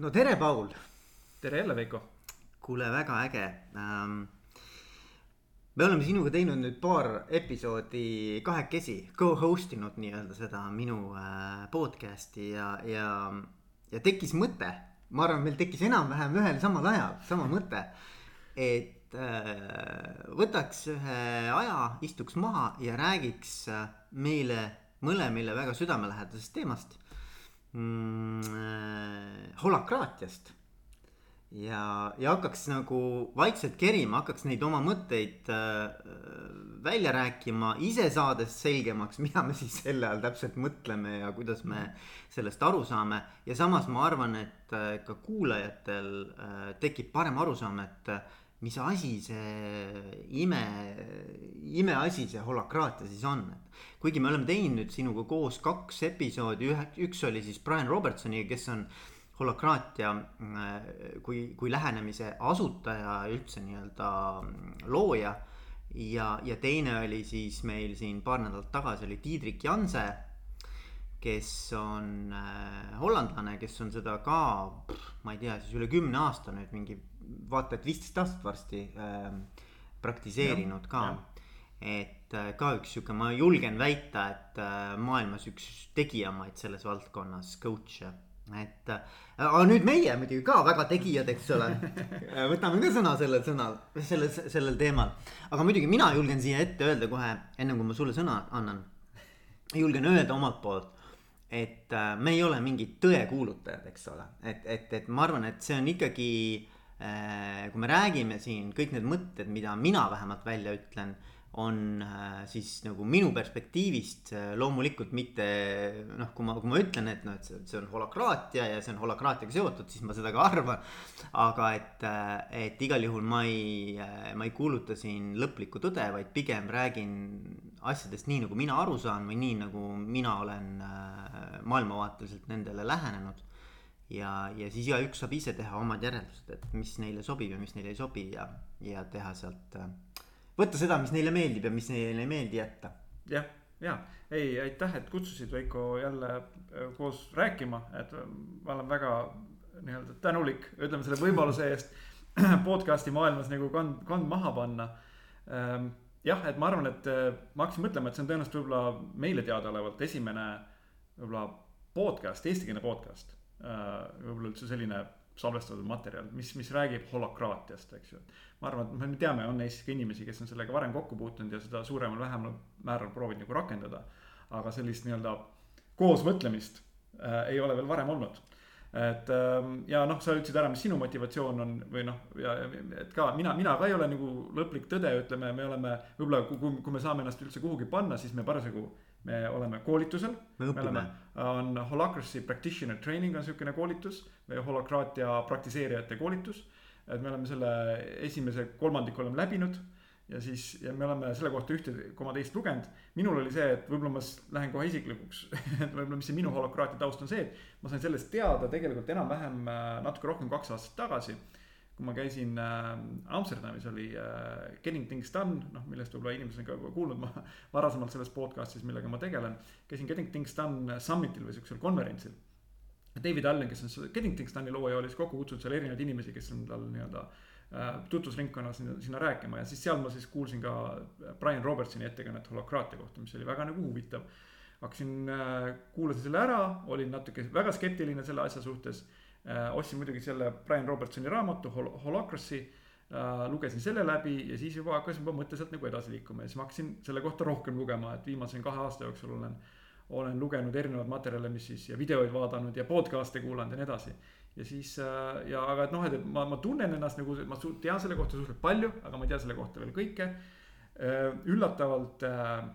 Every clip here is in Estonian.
no tere, Paul. tere jälle, Veiko. kuule, väga äge ähm, me oleme sinuga teinud nüüd paar episoodi kahekesi, co-host inud nii-öelda seda minu äh, podcast'i ja, ja, ja tekkis mõte. ma arvan, meil tekkis enam-vähem ühel samal ajal sama mõte, et äh, võtaks ühe aja, istuks maha ja räägiks äh, meile mõlemile väga südamelähedasest teemast mm,. Äh, holakraatiast ja, ja hakkaks nagu vaikselt kerima, hakkaks neid oma mõtteid äh, välja rääkima, ise saades selgemaks, mida me siis selle all täpselt mõtleme ja kuidas me sellest aru saame. ja samas ma arvan, et äh, ka kuulajatel äh, tekib parem arusaam, et äh, mis asi see ime, imeasi see holakraatia siis on, et kuigi me oleme teinud nüüd sinuga koos kaks episoodi, ühe, üks oli siis Brian Robertsoniga, kes on holakraatia kui, kui lähenemise asutaja, üldse nii-öelda looja. ja, ja teine oli siis meil siin paar nädalat tagasi oli Tiidrik Janse, kes on äh, hollandlane, kes on seda ka, ma ei tea, siis üle kümne aasta nüüd mingi vaata et viisteist aastat varsti äh, praktiseerinud ja, ka. et äh, ka üks sihuke, ma julgen väita, et äh, maailmas üks tegijamaid selles valdkonnas coach'e et äh, aga nüüd meie muidugi ka väga tegijad, eks ole võtame ka sõna sellel sõnal, sellel, sellel teemal. aga muidugi mina julgen siia ette öelda kohe, enne kui ma sulle sõna annan. julgen öelda omalt poolt, et äh, me ei ole mingid tõekuulutajad, eks ole, et, et, et ma arvan, et see on ikkagi äh,. Kui me räägime siin kõik need mõtted, mida mina vähemalt välja ütlen on äh, siis nagu minu perspektiivist äh, loomulikult mitte noh, kui ma, kui ma ütlen, et noh, et see, see on holakraatia ja see on holakraatiaga seotud, siis ma seda ka arvan. aga et, äh, et igal juhul ma ei, ma ei kuuluta siin lõplikku tõde, vaid pigem räägin asjadest nii, nagu mina aru saan või nii, nagu mina olen maailmavaateliselt nendele lähenenud ja, ja siis igaüks saab ise teha omad järeldused, et mis neile sobib ja mis neile ei sobi ja, ja teha sealt äh, võtta seda, mis neile meeldib ja mis neile ei meeldi jätta. jah, ja ei, aitäh, et kutsusid Veiko jälle äh, koos rääkima, et äh, ma olen väga nii-öelda tänulik, ütleme selle võimaluse eest podcast'i maailmas nagu kand, kand maha panna. Ähm, jah, et ma arvan, et ma hakkasin mõtlema, et see on tõenäoliselt võib-olla meile teadaolevalt esimene võib-olla podcast, eestikeelne podcast. Võib-olla üldse selline salvestatud materjal, mis, mis räägib holakraatiast, eks ju. ma arvan, et me teame, on Eestis ka inimesi, kes on sellega varem kokku puutunud ja seda suuremal-vähemal määral proovinud nagu rakendada. aga sellist nii-öelda koosmõtlemist äh, ei ole veel varem olnud et ähm, ja noh, sa ütlesid ära, mis sinu motivatsioon on või noh, ja et ka mina, mina ka ei ole nagu lõplik tõde, ütleme, me oleme võib-olla, kui, kui me saame ennast üldse kuhugi panna, siis me parasjagu me oleme koolitusel. me õpime. on Holacracy Practitioner Training on sihukene koolitus või holakraatia praktiseerijate koolitus. et me oleme selle esimese kolmandiku oleme läbinud ja siis, ja me oleme selle kohta ühte koma teist lugenud. minul oli see, et võib-olla ma lähen kohe isiklikuks et võib-olla, mis see minu holakraatia taust on see, et ma sain sellest teada tegelikult enam-vähem äh, natuke rohkem kaks aastat tagasi kui ma käisin äh, Amsterdamis oli äh, Getting Things Done, noh millest võib-olla inimesed on ka kuulnud, ma varasemalt selles podcast'is, millega ma tegelen. käisin Getting Things Done summit'il või siuksel konverentsil. David Allen, kes on Getting Things Done'i looja, oli siis kokku kutsunud seal erinevaid inimesi, kes on tal nii-öelda äh, tutvusringkonnas sinna, sinna rääkima ja siis seal ma siis kuulsin ka Brian Robertsoni ettekannet holokraatia kohta, mis oli väga nagu huvitav. hakkasin äh,, kuulasin selle ära, olin natuke väga skeptiline selle asja suhtes Äh, ostsin muidugi selle Brian Robertsoni raamatu Hol Holacracy äh,. lugesin selle läbi ja siis juba hakkasin juba mõtteliselt nagu edasi liikuma ja siis ma hakkasin selle kohta rohkem lugema, et viimase kahe aasta jooksul olen. olen lugenud erinevaid materjale, mis siis ja videoid vaadanud ja podcast'e kuulanud ja nii edasi. ja siis äh, ja aga et noh, et ma, ma tunnen ennast nagu, ma tean selle kohta suhteliselt palju, aga ma ei tea selle kohta veel kõike äh,. üllatavalt äh,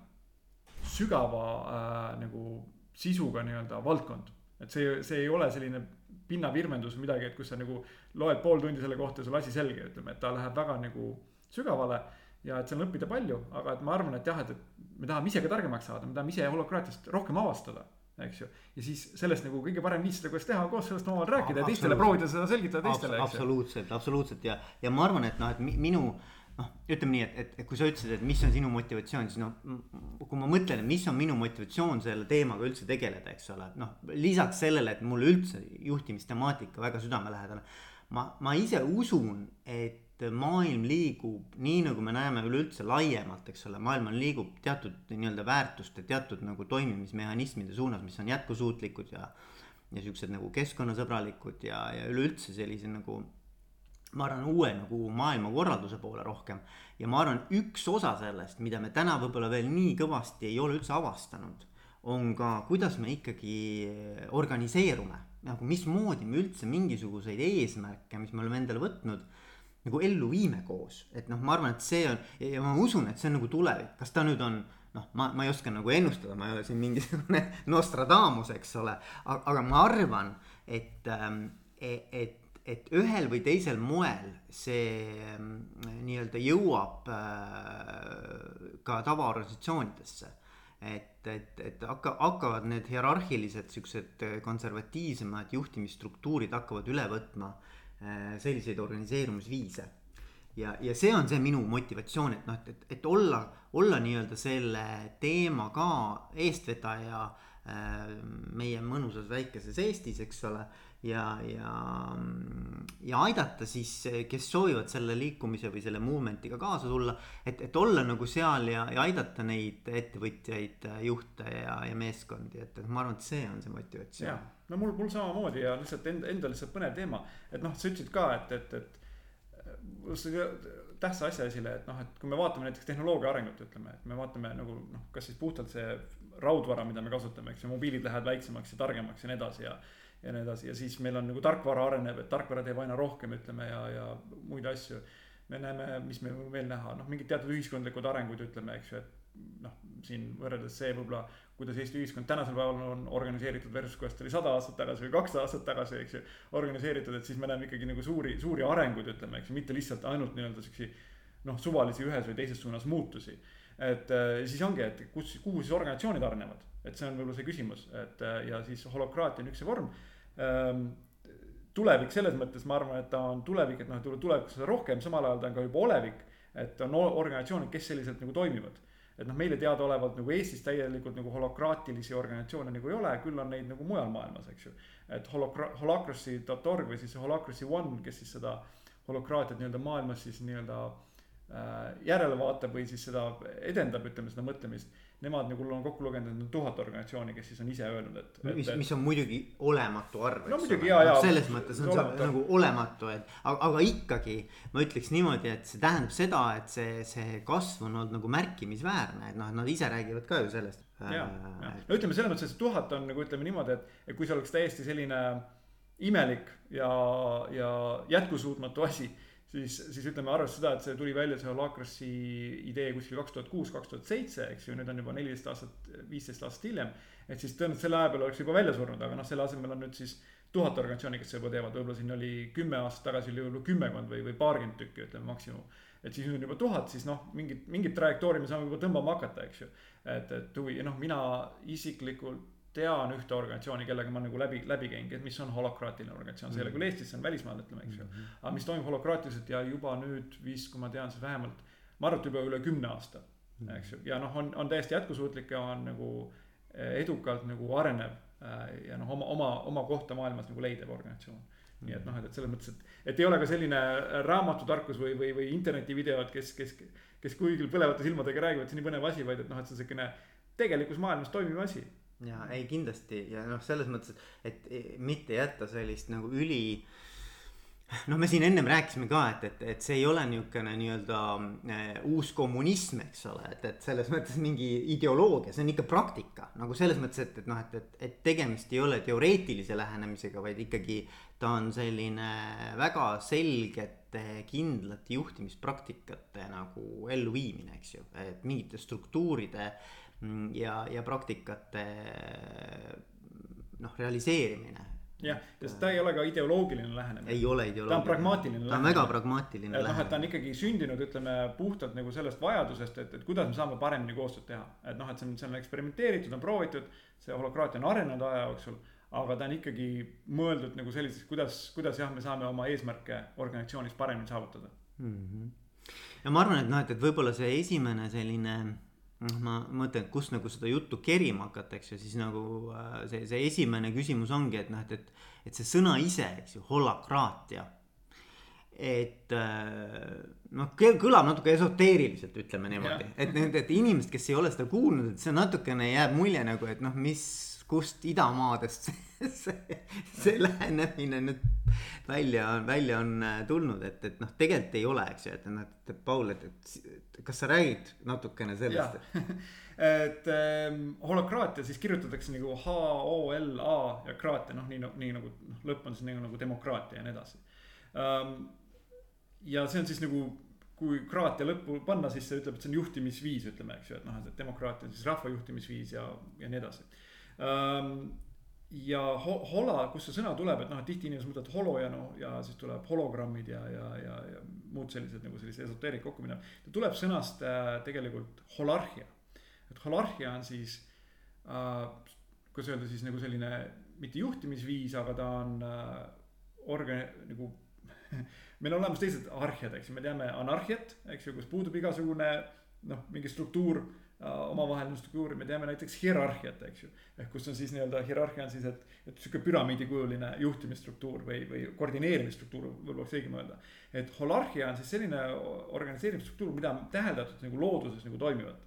sügava äh, nagu sisuga nii-öelda valdkond et see, see ei ole selline pinnavirvendus või midagi, et kus sa nagu loed pool tundi selle kohta ja sul asi selge, ütleme, et ta läheb väga nagu sügavale. ja et seal on õppida palju, aga et ma arvan, et jah, et, et me tahame ise ka targemaks saada, me tahame ise holokraatiast rohkem avastada eks ju. ja siis sellest nagu kõige parem viis seda, kuidas teha, koos sellest omavahel rääkida ja teistele proovida seda selgitada teistele. absoluutselt, absoluutselt ja, ja ma arvan, et noh, et minu noh, ütleme nii, et, et, et kui sa ütlesid, et mis on sinu motivatsioon, siis noh, kui ma mõtlen, et mis on minu motivatsioon selle teemaga üldse tegeleda, eks ole, noh, lisaks sellele, et mulle üldse juhtimistemaatika väga südamelähedane. ma, ma ise usun, et maailm liigub nii, nagu me näeme üleüldse laiemalt, eks ole, maailm liigub teatud nii-öelda väärtuste, teatud nagu toimimismehhanismide suunas, mis on jätkusuutlikud ja ja siuksed nagu keskkonnasõbralikud ja, ja üleüldse sellise nagu ma arvan, uue nagu maailmakorralduse poole rohkem. ja ma arvan, üks osa sellest, mida me täna võib-olla veel nii kõvasti ei ole üldse avastanud, on ka, kuidas me ikkagi organiseerume. nagu mismoodi me üldse mingisuguseid eesmärke, mis me oleme endale võtnud, nagu ellu viime koos. et noh, ma arvan, et see on ja ma usun, et see on nagu tulevik, kas ta nüüd on noh, ma, ma ei oska nagu ennustada, ma ei ole siin mingisugune Nostradamus, eks ole, aga ma arvan, et, ähm, e-, et et ühel või teisel moel see mm, nii-öelda jõuab äh, ka tavaorganisatsioonidesse. et, et, et hakka, hakkavad need hierarhilised siuksed konservatiivsemad juhtimisstruktuurid hakkavad üle võtma äh, selliseid organiseerumisviise. ja, ja see on see minu motivatsioon, et noh, et, et, et olla, olla nii-öelda selle teema ka eestvedaja äh, meie mõnusas väikeses Eestis, eks ole ja, ja, ja aidata siis, kes soovivad selle liikumise või selle movement'iga kaasa tulla. et, et olla nagu seal ja, ja aidata neid ettevõtjaid, juhte ja, ja meeskondi, et, et ma arvan, et see on see motivatsioon. no mul, mul samamoodi ja lihtsalt enda, endal lihtsalt põnev teema, et noh, sa ütlesid ka, et, et, et tähtsa asja esile, et noh, et kui me vaatame näiteks tehnoloogia arengut, ütleme, et me vaatame nagu noh, kas siis puhtalt see raudvara, mida me kasutame, eks ju, mobiilid lähevad väiksemaks ja targemaks ja nii edasi ja ja nii edasi ja siis meil on nagu tarkvara areneb, et tarkvara teeb aina rohkem, ütleme ja, ja muid asju. me näeme, mis me võime veel näha, noh, mingid teatud ühiskondlikud arengud, ütleme, eks ju, et noh, siin võrreldes see võib-olla, kuidas Eesti ühiskond tänasel päeval on organiseeritud versus kuidas ta oli sada aastat tagasi või kakssada aastat tagasi, eks ju. organiseeritud, et siis me näeme ikkagi nagu suuri, suuri arenguid, ütleme, eks ju, mitte lihtsalt ainult nii-öelda siukse noh, suvalisi ühes või teises suunas muutusi. et äh, siis ongi, et kus, kuhu siis organisatsioonid arenevad, et see on võib-olla see küsimus, et äh, ja siis holokraatia on üks see vorm tulevik selles mõttes, ma arvan, et ta on tulevik, et noh, et tulevikus seda rohkem, samal ajal ta on ka juba olevik. et on organisatsioonid, kes selliselt nagu toimivad. et noh, meile teadaolevalt nagu Eestis täielikult nagu holokraatilisi organisatsioone nagu ei ole, küll on neid nagu mujal maailmas, eks ju. et holokra-, holacracy.org või siis holacracy one, kes siis seda holokraatiat nii-öelda maailmas siis nii-öelda äh, järele vaatab või siis seda edendab, ütleme seda mõtlemist nemad nagu on kokku lugenud, et on tuhat organisatsiooni, kes siis on ise öelnud, et, mis, mis on muidugi olematu arv. no muidugi ja, ja. selles mõttes on olematu. see nagu olematu, et aga, aga ikkagi ma ütleks niimoodi, et see tähendab seda, et see, see kasv on olnud nagu märkimisväärne, et noh, nad ise räägivad ka ju sellest. ja, ja no ütleme selles mõttes, et tuhat on nagu ütleme niimoodi, et, et kui see oleks täiesti selline imelik ja, ja jätkusuutmatu asi siis, siis ütleme, arvestades seda, et see tuli välja, see Holacracy idee kuskil kaks tuhat kuus, kaks tuhat seitse, eks ju, nüüd on juba neliteist aastat, viisteist aastat hiljem. et siis tõenäoliselt selle aja peale oleks juba välja surnud, aga noh, selle asemel on nüüd siis tuhat organisatsiooni, kes seda teevad, võib-olla siin oli kümme aastat tagasi oli võib-olla kümmekond või, või paarkümmend tükki, ütleme maksimum. et siis nüüd on juba tuhat, siis noh, mingit, mingit trajektoori me saame juba tõmbama hakata, eks ju. et, et huvi, noh, mina isiklikult tean ühte organisatsiooni, kellega ma nagu läbi, läbi käingi, et mis on holokraatiline organisatsioon, see ei ole küll Eestis, see on välismaal, ütleme, eks ju. Mhm. aga mis toimub holokraatiliselt ja juba nüüd vist, kui ma tean, siis vähemalt, ma arvan, et juba üle kümne aasta, mhm. eks ju, ja noh, on, on täiesti jätkusuutlik ja on nagu eh, edukalt nagu arenev. Eh, ja noh, oma, oma, oma kohta maailmas nagu leidev organisatsioon nii et noh, et, et selles mõttes, et, et ei ole ka selline raamatutarkus või, või, või internetivideod, kes, kes, kes kuigil põlevate silmadega räägivad, see on nii põnev asi, vaid et noh, et see on siukene tegelikus maailmas toimiv asi ja ei kindlasti. Ja noh, selles mõttes, et mitte jätta sellist nagu üli noh, me siin ennem rääkisime ka, et, et, et see ei ole niisugune nii-öelda äh, uus kommunism, eks ole, et, et selles mõttes mingi ideoloogia, see on ikka praktika. Nagu selles mõttes, et, et noh, et, et, et tegemist ei ole teoreetilise lähenemisega, vaid ikkagi ta on selline väga selgete, kindlate juhtimispraktikate nagu elluviimine, eks ju, et mingite struktuuride äh, Mm, ja, ja praktikate noh, realiseerimine jah, sest ta ei ole ka ideoloogiline lähenemine. ei ole ideoloogiline. ta on pragmaatiline lähenemine. ta on väga pragmaatiline lähenemine. noh, et ta on ikkagi sündinud, ütleme puhtalt nagu sellest vajadusest, et, et kuidas me saame paremini koostööd teha. et noh, et see on, see on eksperimenteeritud, on proovitud, see holokraatia on arenenud aja jooksul. aga ta on ikkagi mõeldud nagu selliseks, kuidas, kuidas jah, me saame oma eesmärke organisatsioonis paremini saavutada mm. -hmm ja ma arvan, et noh, et, et võib-olla see esimene selline noh, ma mõtlen, et kust nagu seda juttu kerima hakata, eks ju, siis nagu äh, see, see esimene küsimus ongi, et noh, et, et, et see sõna ise, eks ju, holakraatia. et äh, noh, kõlab natuke esoteeriliselt, ütleme niimoodi, et need, et inimesed, kes ei ole seda kuulnud, et see natukene jääb mulje nagu, et noh, mis kust idamaadest see, see, see lähenemine nüüd välja on, välja on äh, tulnud, et, et noh, tegelikult ei ole, eks ju, et noh, et Paul, et, et kas sa räägid natukene sellest? et ähm, holokraatia siis kirjutatakse nagu H O L A ja kraatia noh, nii, nii nagu noh, lõpp on siis nagu, nagu demokraatia ja nii edasi um,. ja see on siis nagu kui kraatia lõppu panna, siis see ütleb, et see on juhtimisviis, ütleme, eks ju, et noh, et demokraatia on siis rahva juhtimisviis ja, ja nii edasi ja ho hola, kust see sõna tuleb, et noh, et tihti inimesed mõtlevad holo ja no ja siis tuleb hologrammid ja, ja, ja, ja muud sellised nagu sellise esoteerik kokku minev. ta tuleb sõnast äh, tegelikult holarhia, et holarhia on siis äh,, kuidas öelda siis nagu selline mitte juhtimisviis, aga ta on äh, organ nagu meil on olemas teised arhiad, eks ju, me teame anarhiat, eks ju, kus puudub igasugune noh, mingi struktuur Äh, omavaheline struktuur, me teame näiteks hierarhiat, eks ju. ehk kus on siis nii-öelda hierarhia on siis, et, et sihuke püramiidikujuline juhtimisstruktuur või, või koordineerimisstruktuur, võib-olla oleks õigem öelda. et holarhia on siis selline organiseerimisstruktuur, mida on täheldatud nagu looduses nagu toimivat.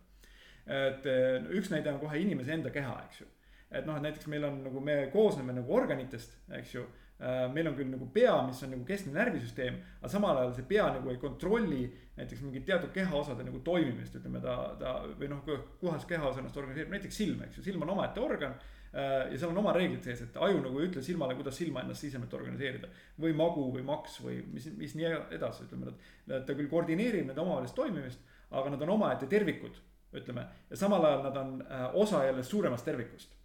et äh, üks näide on kohe inimese enda keha, eks ju. et noh, et näiteks meil on nagu, me koosneme nagu organitest, eks ju meil on küll nagu pea, mis on nagu keskne närvisüsteem, aga samal ajal see pea nagu ei kontrolli näiteks mingit teatud kehaosade nagu toimimist, ütleme ta, ta või noh, kuidas kehaosa ennast organiseerib, näiteks silm, eks ju, silm on omaette organ. Äh, ja seal on oma reeglid sees, et aju nagu ei ütle silmale, kuidas silma ennast siseselt organiseerida. või magu või maks või mis, mis nii edasi, ütleme, et ta küll koordineerib nende omavahelist toimimist, aga nad on omaette tervikud, ütleme. ja samal ajal nad on äh, osa jälle suuremast tervikust.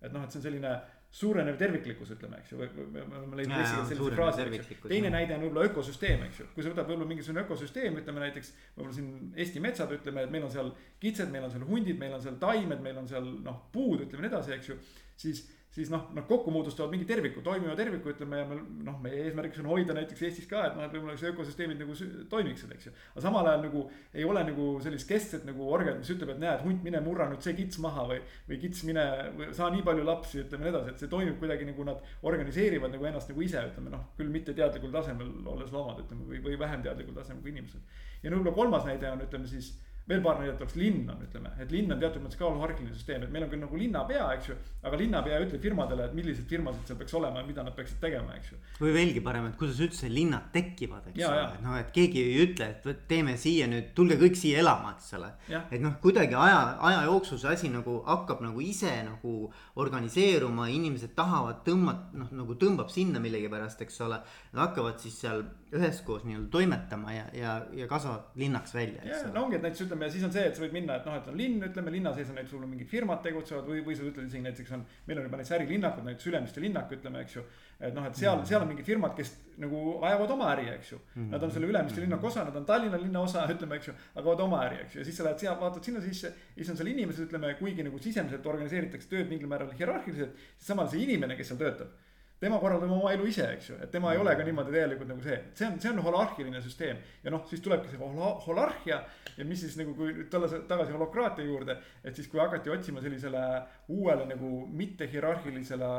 et noh, et see on selline suurenev terviklikkus, ütleme, eks ju, me oleme leidnud eesti keeles sellise fraasi, eks ju. teine näide on võib-olla ökosüsteem, eks ju, kui sa võtad võib-olla mingisugune ökosüsteem, ütleme näiteks. võib-olla siin Eesti metsad, ütleme, et meil on seal kitsed, meil on seal hundid, meil on seal taimed, meil on seal noh, puud, ütleme nii edasi, eks ju. siis siis noh, nad kokku moodustavad mingi terviku, toimiva terviku, ütleme ja me noh, meie eesmärgiks on hoida näiteks Eestis ka, et noh, et võib-olla see ökosüsteemid nagu toimiksid, eks ju. aga samal ajal nagu ei ole nagu sellist keskset nagu organit, mis ütleb, et näed, hunt, mine murra nüüd see kits maha või. või kits, mine, saa nii palju lapsi, ütleme nii edasi, et see toimib kuidagi nagu nad organiseerivad nagu ennast nagu ise, ütleme noh, küll mitte teadlikul tasemel olles loomad, ütleme või, või vähem teadlikul tasemel kui inimesed. ja võib-olla kolmas näide on, ütleme siis veel paar näidet oleks linn on, ütleme, et linn on teatud mõttes ka hierarhiline süsteem, et meil on küll nagu linnapea, eks ju. aga linnapea ütleb firmadele, et millised firmasid seal peaks olema ja mida nad peaksid tegema, eks ju. või veelgi parem, et kuidas üldse linnad tekivad, eks ole, noh, et keegi ei ütle, et teeme siia nüüd, tulge kõik siia elama, eks ole. et noh, kuidagi aja, aja jooksul see asi nagu hakkab nagu ise nagu organiseeruma, inimesed tahavad tõmmata, noh nagu tõmbab sinna millegipärast, eks ole. Nad hakkavad siis seal üheskoos nii-öelda toimetama ja, ja, ja kasvavad linnaks välja. ja, no ongi, et näiteks ütleme ja siis on see, et sa võid minna, et noh, et on linn, ütleme linna sees on näiteks sul mingid firmad tegutsevad või, või sa ütled isegi näiteks on. meil on juba näiteks ärilinnakud, näiteks Ülemiste linnak, ütleme, eks ju. et noh, et seal mm, seal on mingid firmad, kes nagu ajavad oma äri, eks ju mm. Nad on selle Ülemiste linnaku osa, nad on Tallinna linna osa, ütleme, eks ju. ajavad oma äri, eks ju, ja siis sa lähed seal, vaatad sinna sisse. siis on seal inimesed, ütleme, kuigi nagu sisemiselt organiseeritakse tööd mingil määral hierarhiliselt. siis samal see inimene, kes seal töötab tema korraldab oma elu ise, eks ju, et tema ei ole ka niimoodi täielikult nagu see, see on, see on holarhiline süsteem. ja noh, siis tulebki see hola, holarhia ja mis siis nagu, kui tulla tagasi holokraatia juurde. et siis, kui hakati otsima sellisele uuele nagu mitte hierarhilisele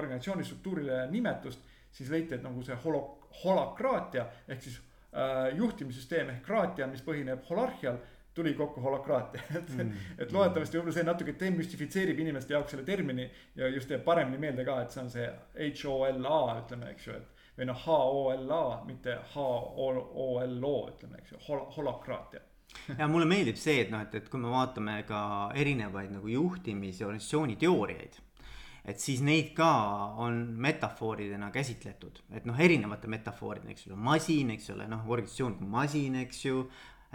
organisatsiooni struktuurile nimetust. siis leiti, et nagu see holo, holakraatia ehk siis äh, juhtimissüsteem ehk kraatia, mis põhineb holarhial tuli kokku holokraatia et mm., et loodetavasti võib-olla see natuke demüstifitseerib inimeste jaoks selle termini ja just teeb paremini meelde ka, et see on see H O L A ütleme, eks ju, et. või noh, H O L A, mitte H O L O ütleme, eks ju, hol-, holokraatia ja mulle meeldib see, et noh, et, et kui me vaatame ka erinevaid nagu juhtimis- ja organisatsiooni teooriaid et siis neid ka on metafooridena käsitletud, et noh, erinevate metafooridena, eks ole, masin, eks ole, noh, organisatsioon kui masin, eks ju.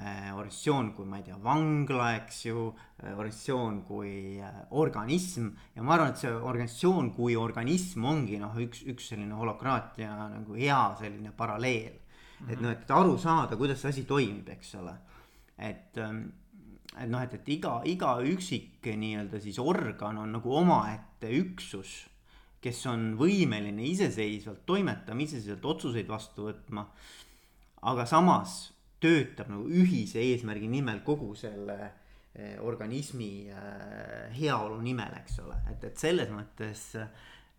Organisatsioon kui ma ei tea, vangla, eks ju. Äh,, organisatsioon kui äh, organism. Ja ma arvan, et see organisatsioon kui organism ongi noh, üks, üks selline holokraatia nagu hea selline paralleel. Et noh, et aru saada, kuidas see asi toimib, eks ole, et ähm, et noh, et, et iga, iga üksik nii-öelda siis organ on nagu omaette üksus, kes on võimeline iseseisvalt toimetama, iseseisvalt otsuseid vastu võtma. aga samas töötab nagu ühise eesmärgi nimel kogu selle eh, organismi eh, heaolu nimel, eks ole, et, et selles mõttes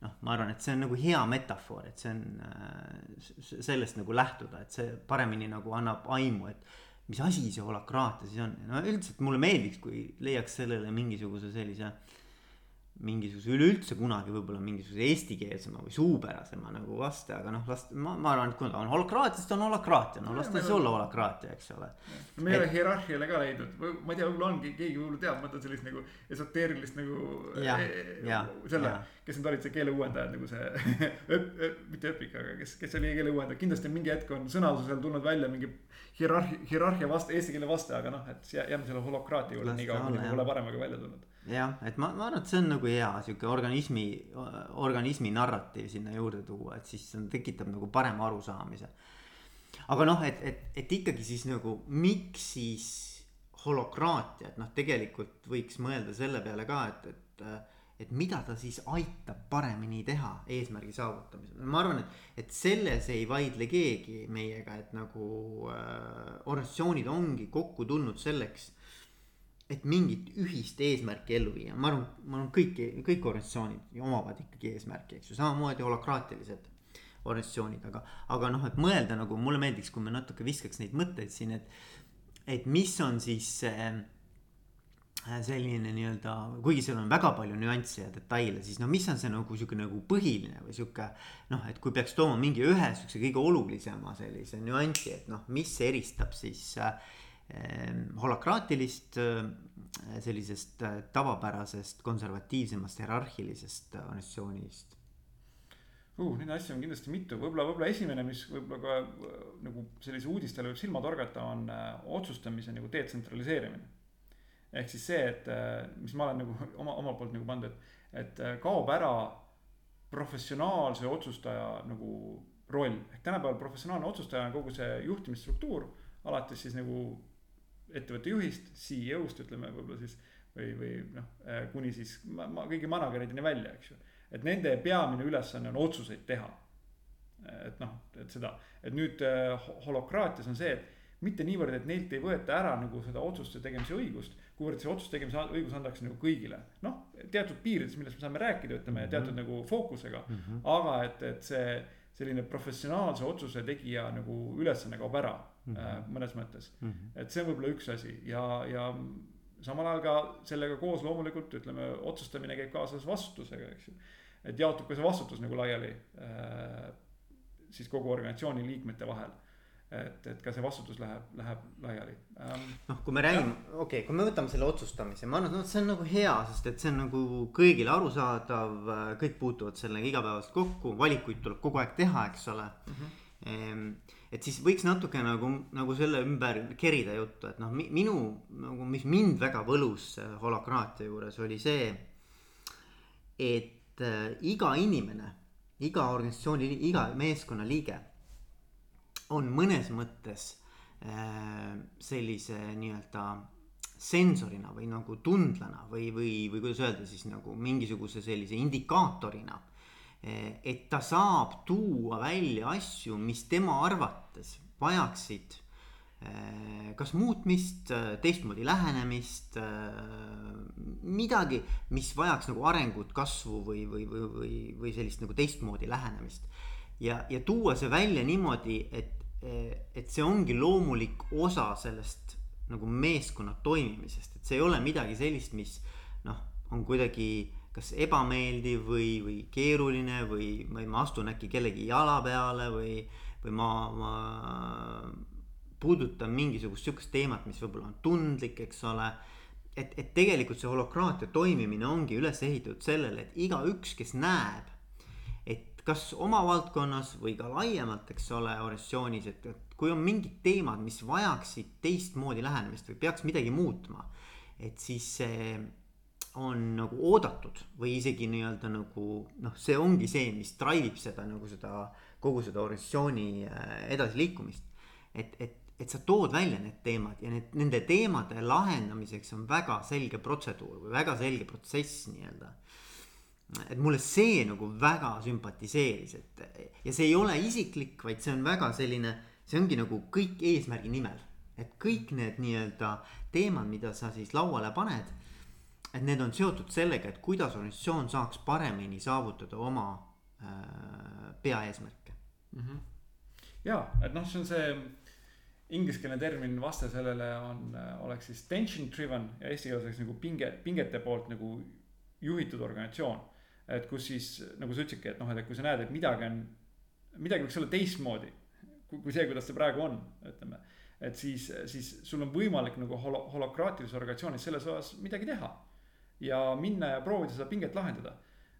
noh, ma arvan, et see on nagu hea metafoor, et see on eh, sellest nagu lähtuda, et see paremini nagu annab aimu, et mis asi see holakraatia siis on, no üldiselt mulle meeldiks, kui leiaks sellele mingisuguse sellise äh, mingisuguse üleüldse kunagi võib-olla mingisuguse eestikeelsema või suupärasema nagu vaste, aga noh, las ma, ma arvan, et kui on holakraatia, siis ta on holakraatia, no las ta siis olla holakraatia, eks ole. me ei ole hierarhiale ka leidnud, ma ei tea, võib-olla ongi, keegi võib-olla teab, ma mõtlen sellist nagu esoteerilist nagu. selle, kes nüüd olid see keeleuuendajad nagu see öp, öp, mitte öpik, aga kes, kes oli keeleuuendaja, kindlasti mingi hetk on sõnadusel tulnud välja mingi hierarhia, hierarhia vaste, eesti keele vaste, aga noh, et jääme selle holokraatia juurde nii kaua, kuni pole paremaga välja tulnud jah, et ma, ma arvan, et see on nagu hea sihuke organismi, organismi narratiiv sinna juurde tuua, et siis see tekitab nagu parema arusaamise. aga noh, et, et, et ikkagi siis nagu miks siis holokraatia, et noh, tegelikult võiks mõelda selle peale ka, et, et et mida ta siis aitab paremini teha eesmärgi saavutamisel. ma arvan, et, et selles ei vaidle keegi meiega, et nagu äh, organisatsioonid ongi kokku tulnud selleks et mingit ühist eesmärki ellu viia, ma arvan, ma arvan, kõik, kõik organisatsioonid omavad ikkagi eesmärki, eks ju, samamoodi holakraatilised organisatsioonid, aga, aga noh, et mõelda nagu mulle meeldiks, kui me natuke viskaks neid mõtteid siin, et, et mis on siis see selline nii-öelda, kuigi seal on väga palju nüansse ja detaile, siis no mis on see nagu sihuke nagu põhiline või sihuke. noh, et kui peaks tooma mingi ühe siukse kõige olulisema sellise nüansi, et noh, mis eristab siis äh, holakraatilist äh, sellisest äh, tavapärasest konservatiivsemast hierarhilisest organisatsioonist uh,? Neid asju on kindlasti mitu, võib-olla, võib-olla esimene, mis võib-olla ka äh, nagu sellise uudistele võib silma torgata, on otsustamise nagu detsentraliseerimine. Ehk siis see, et mis ma olen nagu oma, omalt poolt nagu pannud, et, et kaob ära professionaalse otsustaja nagu roll. ehk tänapäeval professionaalne otsustaja on kogu see juhtimisstruktuur, alates siis nagu ettevõtte juhist, CEO-st ütleme võib-olla siis. või, või noh, äh, kuni siis ma, ma kõigi manager'ideni välja, eks ju. et nende peamine ülesanne on otsuseid teha. et noh, et seda, et nüüd äh, holokraatias on see, et mitte niivõrd, et neilt ei võeta ära nagu seda otsuste tegemise õigust, kuivõrd see otsuse tegemise õigus antakse nagu kõigile. noh, teatud piirides, millest me saame rääkida, ütleme teatud mm -hmm. nagu fookusega mm, -hmm. aga et, et see selline professionaalse otsuse tegija nagu ülesanne kaob ära mm -hmm. mõnes mõttes mm. -hmm. et see on võib-olla üks asi ja, ja samal ajal ka sellega koos loomulikult ütleme, otsustamine käib kaasas vastutusega, eks ju. et jaotub ka see vastutus nagu laiali äh, siis kogu organisatsiooni liikmete vahel et, et ka see vastutus läheb, läheb laiali ähm,. noh, kui me räägime, okei okay,, kui me võtame selle otsustamise, ma arvan, et noh, see on nagu hea, sest et see on nagu kõigile arusaadav, kõik puutuvad sellega igapäevaselt kokku, valikuid tuleb kogu aeg teha, eks ole mm. -hmm. et siis võiks natuke nagu, nagu selle ümber kerida juttu, et noh, minu nagu, mis mind väga võlus holokraatia juures oli see, et äh, iga inimene, iga organisatsiooni, iga meeskonna liige on mõnes mõttes äh, sellise nii-öelda sensorina või nagu tundlana või, või, või kuidas öelda siis nagu mingisuguse sellise indikaatorina. Äh, et ta saab tuua välja asju, mis tema arvates vajaksid äh, kas muutmist, teistmoodi lähenemist, midagi, mis vajaks nagu arengut, kasvu või, või, või, või, või sellist nagu teistmoodi lähenemist. ja, ja tuua see välja niimoodi, et, et see ongi loomulik osa sellest nagu meeskonna toimimisest, et see ei ole midagi sellist, mis noh, on kuidagi kas ebameeldiv või, või keeruline või, või ma astun äkki kellegi jala peale või, või ma, ma puudutan mingisugust sihukest teemat, mis võib-olla on tundlik, eks ole. et, et tegelikult see holokraatia toimimine ongi üles ehitatud sellele, et igaüks, kes näeb kas oma valdkonnas või ka laiemalt, eks ole, organisatsioonis, et, et kui on mingid teemad, mis vajaksid teistmoodi lähenemist või peaks midagi muutma. et siis see on nagu oodatud või isegi nii-öelda nagu noh, see ongi see, mis drive ib seda nagu seda kogu seda organisatsiooni äh, edasiliikumist. et, et, et sa tood välja need teemad ja need, nende teemade lahendamiseks on väga selge protseduur või väga selge protsess nii-öelda et mulle see nagu väga sümpatiseeris, et ja see ei ole isiklik, vaid see on väga selline, see ongi nagu kõik eesmärgi nimel. et kõik need nii-öelda teemad, mida sa siis lauale paned. et need on seotud sellega, et kuidas organisatsioon saaks paremini saavutada oma äh, peaeesmärke mm. -hmm. ja, et noh, see on see ingliskeelne termin vaste sellele on, oleks siis tension driven ja eesti keeles oleks nagu pinge, pingete poolt nagu juhitud organisatsioon. Et kus siis nagu sa ütlesidki, et noh, et kui sa näed, et midagi on, midagi võiks olla teistmoodi kui, kui see, kuidas see praegu on, ütleme. et siis, siis sul on võimalik nagu holo-, holokraatilises organisatsioonis selles osas midagi teha. ja minna ja proovida seda pinget lahendada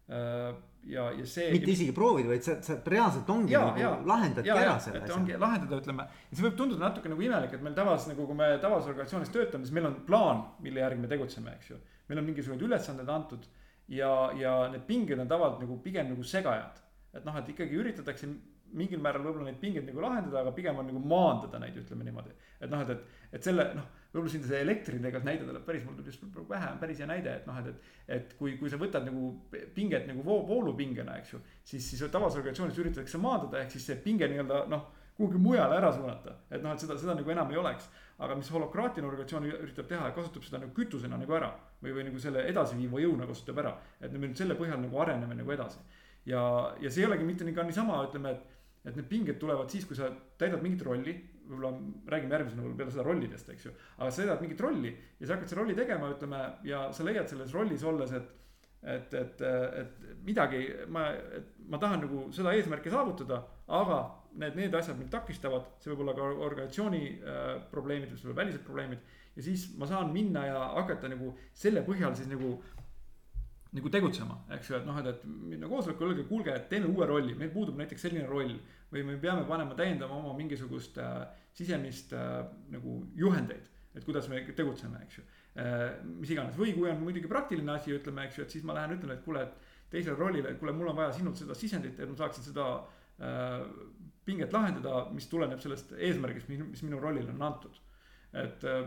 Äh, ja, ja see. mitte isegi proovida, vaid sa, sa reaalselt ongi ja, nagu ja, lahendadki ja, ära selle asja. ongi lahendada, ütleme, see võib tunduda natuke nagu imelik, et meil tavaliselt nagu, kui me tavalises organisatsioonis töötame, siis meil on plaan, mille järgi me tegutseme, eks ju. meil on mingisugused ülesanded antud ja, ja need pinged on tavaliselt nagu pigem nagu segajad. et noh, et ikkagi üritatakse mingil määral võib-olla neid pingeid nagu lahendada, aga pigem on nagu maandada neid, ütleme niimoodi. et noh, et, et, et selle noh, võib-olla siin see elektritega näide tuleb päris, mul tuli just pähe, on päris hea näide, et noh, et, et. et kui, kui sa võtad nagu pinget nagu voo, voolupingena, eks ju, siis, siis tavases organisatsioonis üritatakse maandada, ehk siis see pinge nii-öelda noh kuhugi mujale ära suunata, et noh, et seda, seda nagu enam ei oleks. Aga mis holokraatiline organisatsioon üritab teha, kasutab seda nagu kütusena nagu ära või, või nagu selle edasiviiva jõuna kasutab ära. et me nüüd selle põhjal nagu areneme nagu edasi. ja, ja see ei olegi mitte nii ka niisama, ütleme, et et need pinged tulevad siis, kui sa täidad mingit rolli, võib-olla räägime järgmisel nädalal peale seda rollidest, eks ju. aga sa täidad mingit rolli ja sa hakkad seda rolli tegema, ütleme, ja sa leiad selles rollis olles, et. et, et, et midagi ma, ma tahan nagu seda eesmärki saavutada, aga need, need asjad mind takistavad, see võib olla ka organisatsiooni äh, probleemid, võib-olla välised probleemid. ja siis ma saan minna ja hakata nagu selle põhjal siis nagu nagu tegutsema, eks ju, et noh, et, et minna koosolekule, öelge, kuulge, et teeme uue rolli, meil puudub näiteks selline roll. või me peame panema täiendama oma mingisugust äh, sisemist äh, nagu juhendeid, et kuidas me tegutseme, eks ju äh,. mis iganes, või kui on muidugi praktiline asi, ütleme, eks ju, et siis ma lähen ütlen, et kuule, et teisele rollile, et kuule, mul on vaja sinult seda sisendit, et ma saaksin seda äh, pinget lahendada, mis tuleneb sellest eesmärgist, mis minu rollile on antud. et äh,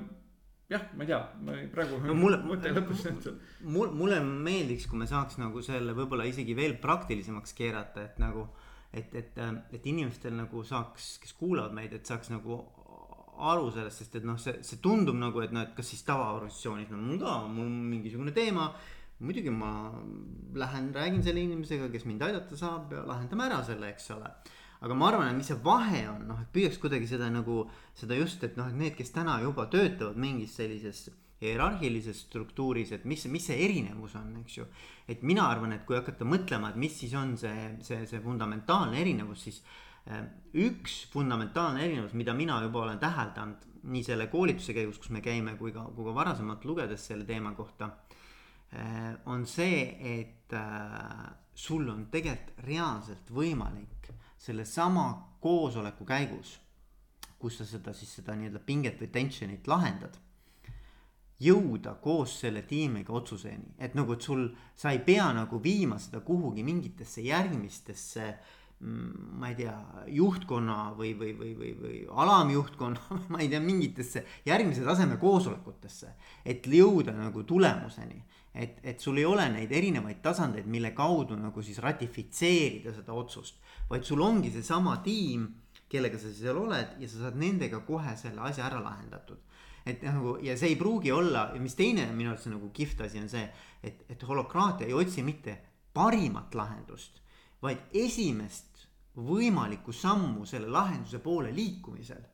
jah, ma ei tea, ma praegu no, mulle, mõte lõpus nüüd. mul, mulle meeldiks, kui me saaks nagu selle võib-olla isegi veel praktilisemaks keerata, et nagu. et, et, et inimestel nagu saaks, kes kuulavad meid, et saaks nagu aru sellest, sest et noh, see, see tundub nagu, et noh, et kas siis tavaorganisatsioonis, no mul ka, mul on mingisugune teema. muidugi ma lähen, räägin selle inimesega, kes mind aidata saab ja lahendame ära selle, eks ole aga ma arvan, et mis see vahe on, noh, et püüaks kuidagi seda nagu, seda just, et noh, et need, kes täna juba töötavad mingis sellises hierarhilises struktuuris, et mis, mis see erinevus on, eks ju. et mina arvan, et kui hakata mõtlema, et mis siis on see, see, see fundamentaalne erinevus, siis äh, üks fundamentaalne erinevus, mida mina juba olen täheldanud nii selle koolituse käigus, kus me käime, kui ka, kui ka varasemalt lugedes selle teema kohta äh,. on see, et äh, sul on tegelikult reaalselt võimalik sellesama koosoleku käigus, kus sa seda siis seda nii-öelda pinget või tension'it lahendad. jõuda koos selle tiimiga otsuseni, et nagu, et sul, sa ei pea nagu viima seda kuhugi mingitesse järgmistesse mm, ma ei tea, juhtkonna või, või, või, või, või alamjuhtkonna, ma ei tea, mingitesse järgmise taseme koosolekutesse. et jõuda nagu tulemuseni, et, et sul ei ole neid erinevaid tasandeid, mille kaudu nagu siis ratifitseerida seda otsust vaid sul ongi seesama tiim, kellega sa seal oled ja sa saad nendega kohe selle asja ära lahendatud. et nagu ja see ei pruugi olla ja mis teine minu arust nagu kihvt asi on see, et, et holokraatia ei otsi mitte parimat lahendust, vaid esimest võimalikku sammu selle lahenduse poole liikumisel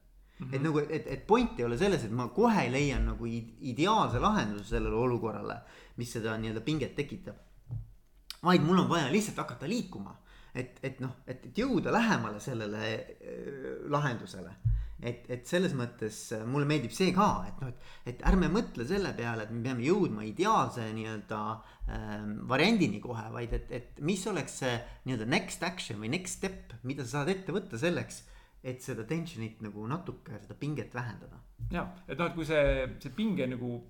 Mm -hmm. et nagu, et, et point ei ole selles, et ma kohe leian nagu ideaalse lahenduse sellele olukorrale, mis seda nii-öelda pinget tekitab. vaid mul on vaja lihtsalt hakata liikuma et, et noh, et, jõuda lähemale sellele äh, lahendusele. et, et selles mõttes äh, mulle meeldib see ka, et noh, et, et ärme mõtle selle peale, et me peame jõudma ideaalse nii-öelda äh, variandini kohe, vaid et, et mis oleks see nii-öelda next action või next step, mida sa saad ette võtta selleks et seda tension'it nagu natuke, seda pinget vähendada. ja, et noh, et kui see, see pinge nagu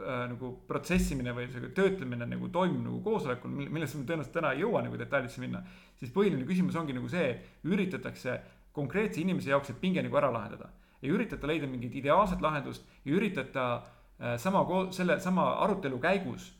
äh, nagu protsessimine või see töötlemine nagu toimub nagu koosolekul, millesse me tõenäoliselt täna ei jõua nagu detailidesse minna. siis põhiline küsimus ongi nagu see, üritatakse konkreetse inimese jaoks see pinge nagu ära lahendada. ei üritata leida mingit ideaalset lahendust, ei üritata äh, sama, selle sama arutelu käigus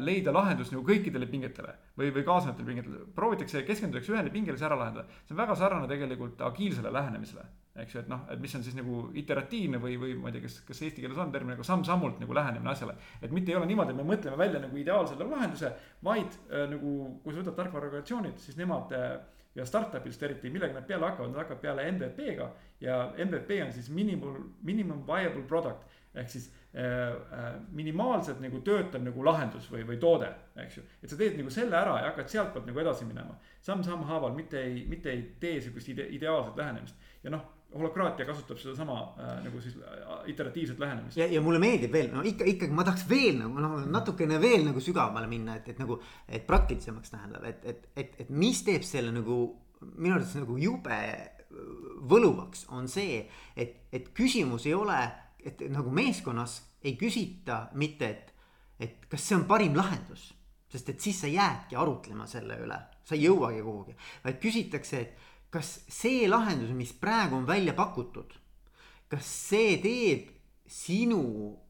leida lahendus nagu kõikidele pingetele või, või kaasnevatele pingetele. proovitakse, keskendutakse ühele pingele, see ära lahendada. see on väga sarnane tegelikult agiilsele lähenemisele eks ju, et noh, et mis on siis nagu iteratiivne või, või ma ei tea, kas, kas eesti keeles on termin nagu samm-sammult nagu lähenemine asjale. et mitte ei ole niimoodi, et me mõtleme välja nagu ideaalsele lahenduse, vaid äh, nagu kui sa võtad tarkvaraorganisatsioonid, siis nemad äh, ja startup'ist eriti, millega nad peale hakkavad, nad hakkavad peale MVP-ga ja MVP on siis minimum, minimum viable product ehk siis äh, äh, minimaalselt nagu töötav nagu lahendus või, või toode, eks ju. et sa teed nagu selle ära ja hakkad sealtpoolt nagu edasi minema samm-samm haaval, mitte ei, mitte ei tee sihukest ide, ideaalset lähenemist ja noh holokraatia kasutab sedasama äh, nagu siis äh, iteratiivset lähenemist. ja, ja mulle meeldib veel, no ikka, ikkagi ma tahaks veel nagu noh, natukene veel nagu sügavamale minna, et, et nagu. et praktilisemaks tähendab, et, et, et, et mis teeb selle nagu minu arvates nagu jube võluvaks, on see, et, et küsimus ei ole, et nagu meeskonnas ei küsita mitte, et, et kas see on parim lahendus. sest et siis sa jäädki arutlema selle üle, sa ei jõuagi kuhugi, vaid küsitakse, et kas see lahendus, mis praegu on välja pakutud, kas see teeb sinu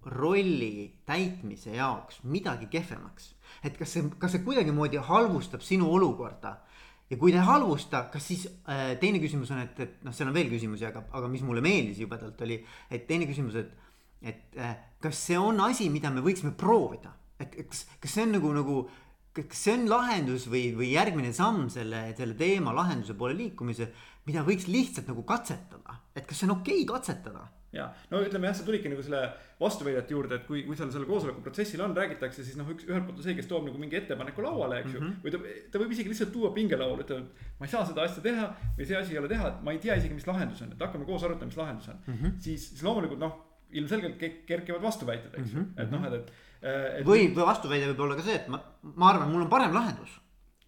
rolli täitmise jaoks midagi kehvemaks? et kas see, kas see kuidagimoodi halvustab sinu olukorda? Ja kui ta ei halvusta, kas siis äh, teine küsimus on, et, et noh, seal on veel küsimusi, aga, aga mis mulle meeldis jubedalt oli, et teine küsimus, et, et äh, kas see on asi, mida me võiksime proovida, et kas, kas see on nagu, nagu kas see on lahendus või, või järgmine samm selle, selle teema lahenduse poole liikumisel, mida võiks lihtsalt nagu katsetada, et kas see on okei okay katsetada? Ja no ütleme jah, see tuligi nagu selle vastuväidete juurde, et kui, kui seal selle koosoleku protsessil on, räägitakse, siis noh, üks ühelt poolt on see, kes toob nagu mingi ettepaneku lauale, eks ju mm. -hmm. või ta, ta võib isegi lihtsalt tuua pingelauale, ütleb, et ma ei saa seda asja teha või see asi ei ole teha, et ma ei tea isegi, mis lahendus on, et hakkame koos arutama, mis lahendus on mm. -hmm. siis, siis loomulikult noh, ilmselgelt kerkivad vastuväited, eks ju mm -hmm., et noh, et, et Äh, või, või vastuväide võib olla ka see, et ma, ma arvan, mul on parem lahendus.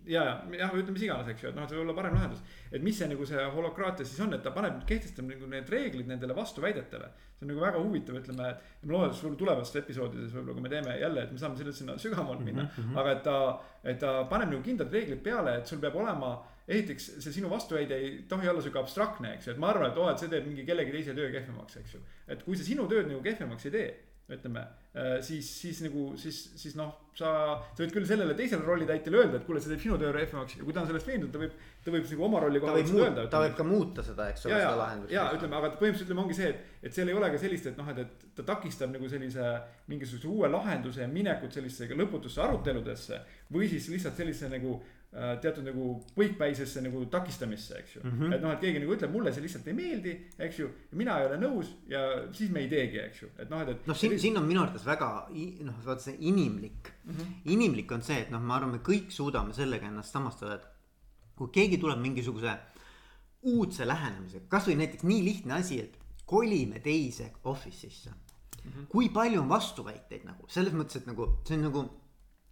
Ja, ja, jah, ütleme mis iganes, eks ju, et noh, et see võib olla parem lahendus. et mis see nagu see holokraatia siis on, et ta paneb, kehtestab nagu need reeglid nendele vastuväidetele. see on nagu väga huvitav, ütleme, et ma loodan, et võib-olla tulevastes episoodides võib-olla, kui me teeme jälle, et me saame sellest sinna sügavamalt minna mm. -hmm. aga et ta, et ta paneb nagu kindlad reeglid peale, et sul peab olema esiteks see sinu vastuväide ei tohi olla sihuke abstraktne, eks ju, et ma arvan, et oo et see teeb mingi kellegi teise töö kehvemaks, eks ju. et kui see sinu tööd nagu kehvemaks ei tee ütleme, äh, siis, siis nagu, siis, siis noh, sa, sa võid küll sellele teisele rollitäitjale öelda, et kuule, see teeb sinu töö rehvemaks ja kui ta on sellest veendunud, ta võib, ta võib nagu oma rolli pealt seda öelda. ta võib ka muuta seda, eks ole, seda lahendust. ja ütleme, aga põhimõtteliselt ütleme, ongi see, et, et seal ei ole ka sellist, et noh, et, et ta takistab nagu sellise mingisuguse uue lahenduse minekut sellisesse lõputusse aruteludesse. või siis lihtsalt sellise nagu teatud nagu põikpäisesse nagu takistamisse, eks ju mm. -hmm. et noh, et keegi nagu ütleb, mulle see lihtsalt ei meeldi, eks ju. mina ei ole nõus ja siis me ei teegi, eks ju, et noh, et, et. noh, siin, siin on minu arvates väga noh, vaata see inimlik mm. -hmm. inimlik on see, et noh, ma arvan, me kõik suudame sellega ennast samastada, et kui keegi tuleb mingisuguse uudse lähenemisega, kasvõi näiteks nii lihtne asi, et kolime teise office'isse mm. -hmm. kui palju on vastuväiteid nagu selles mõttes, et nagu see on nagu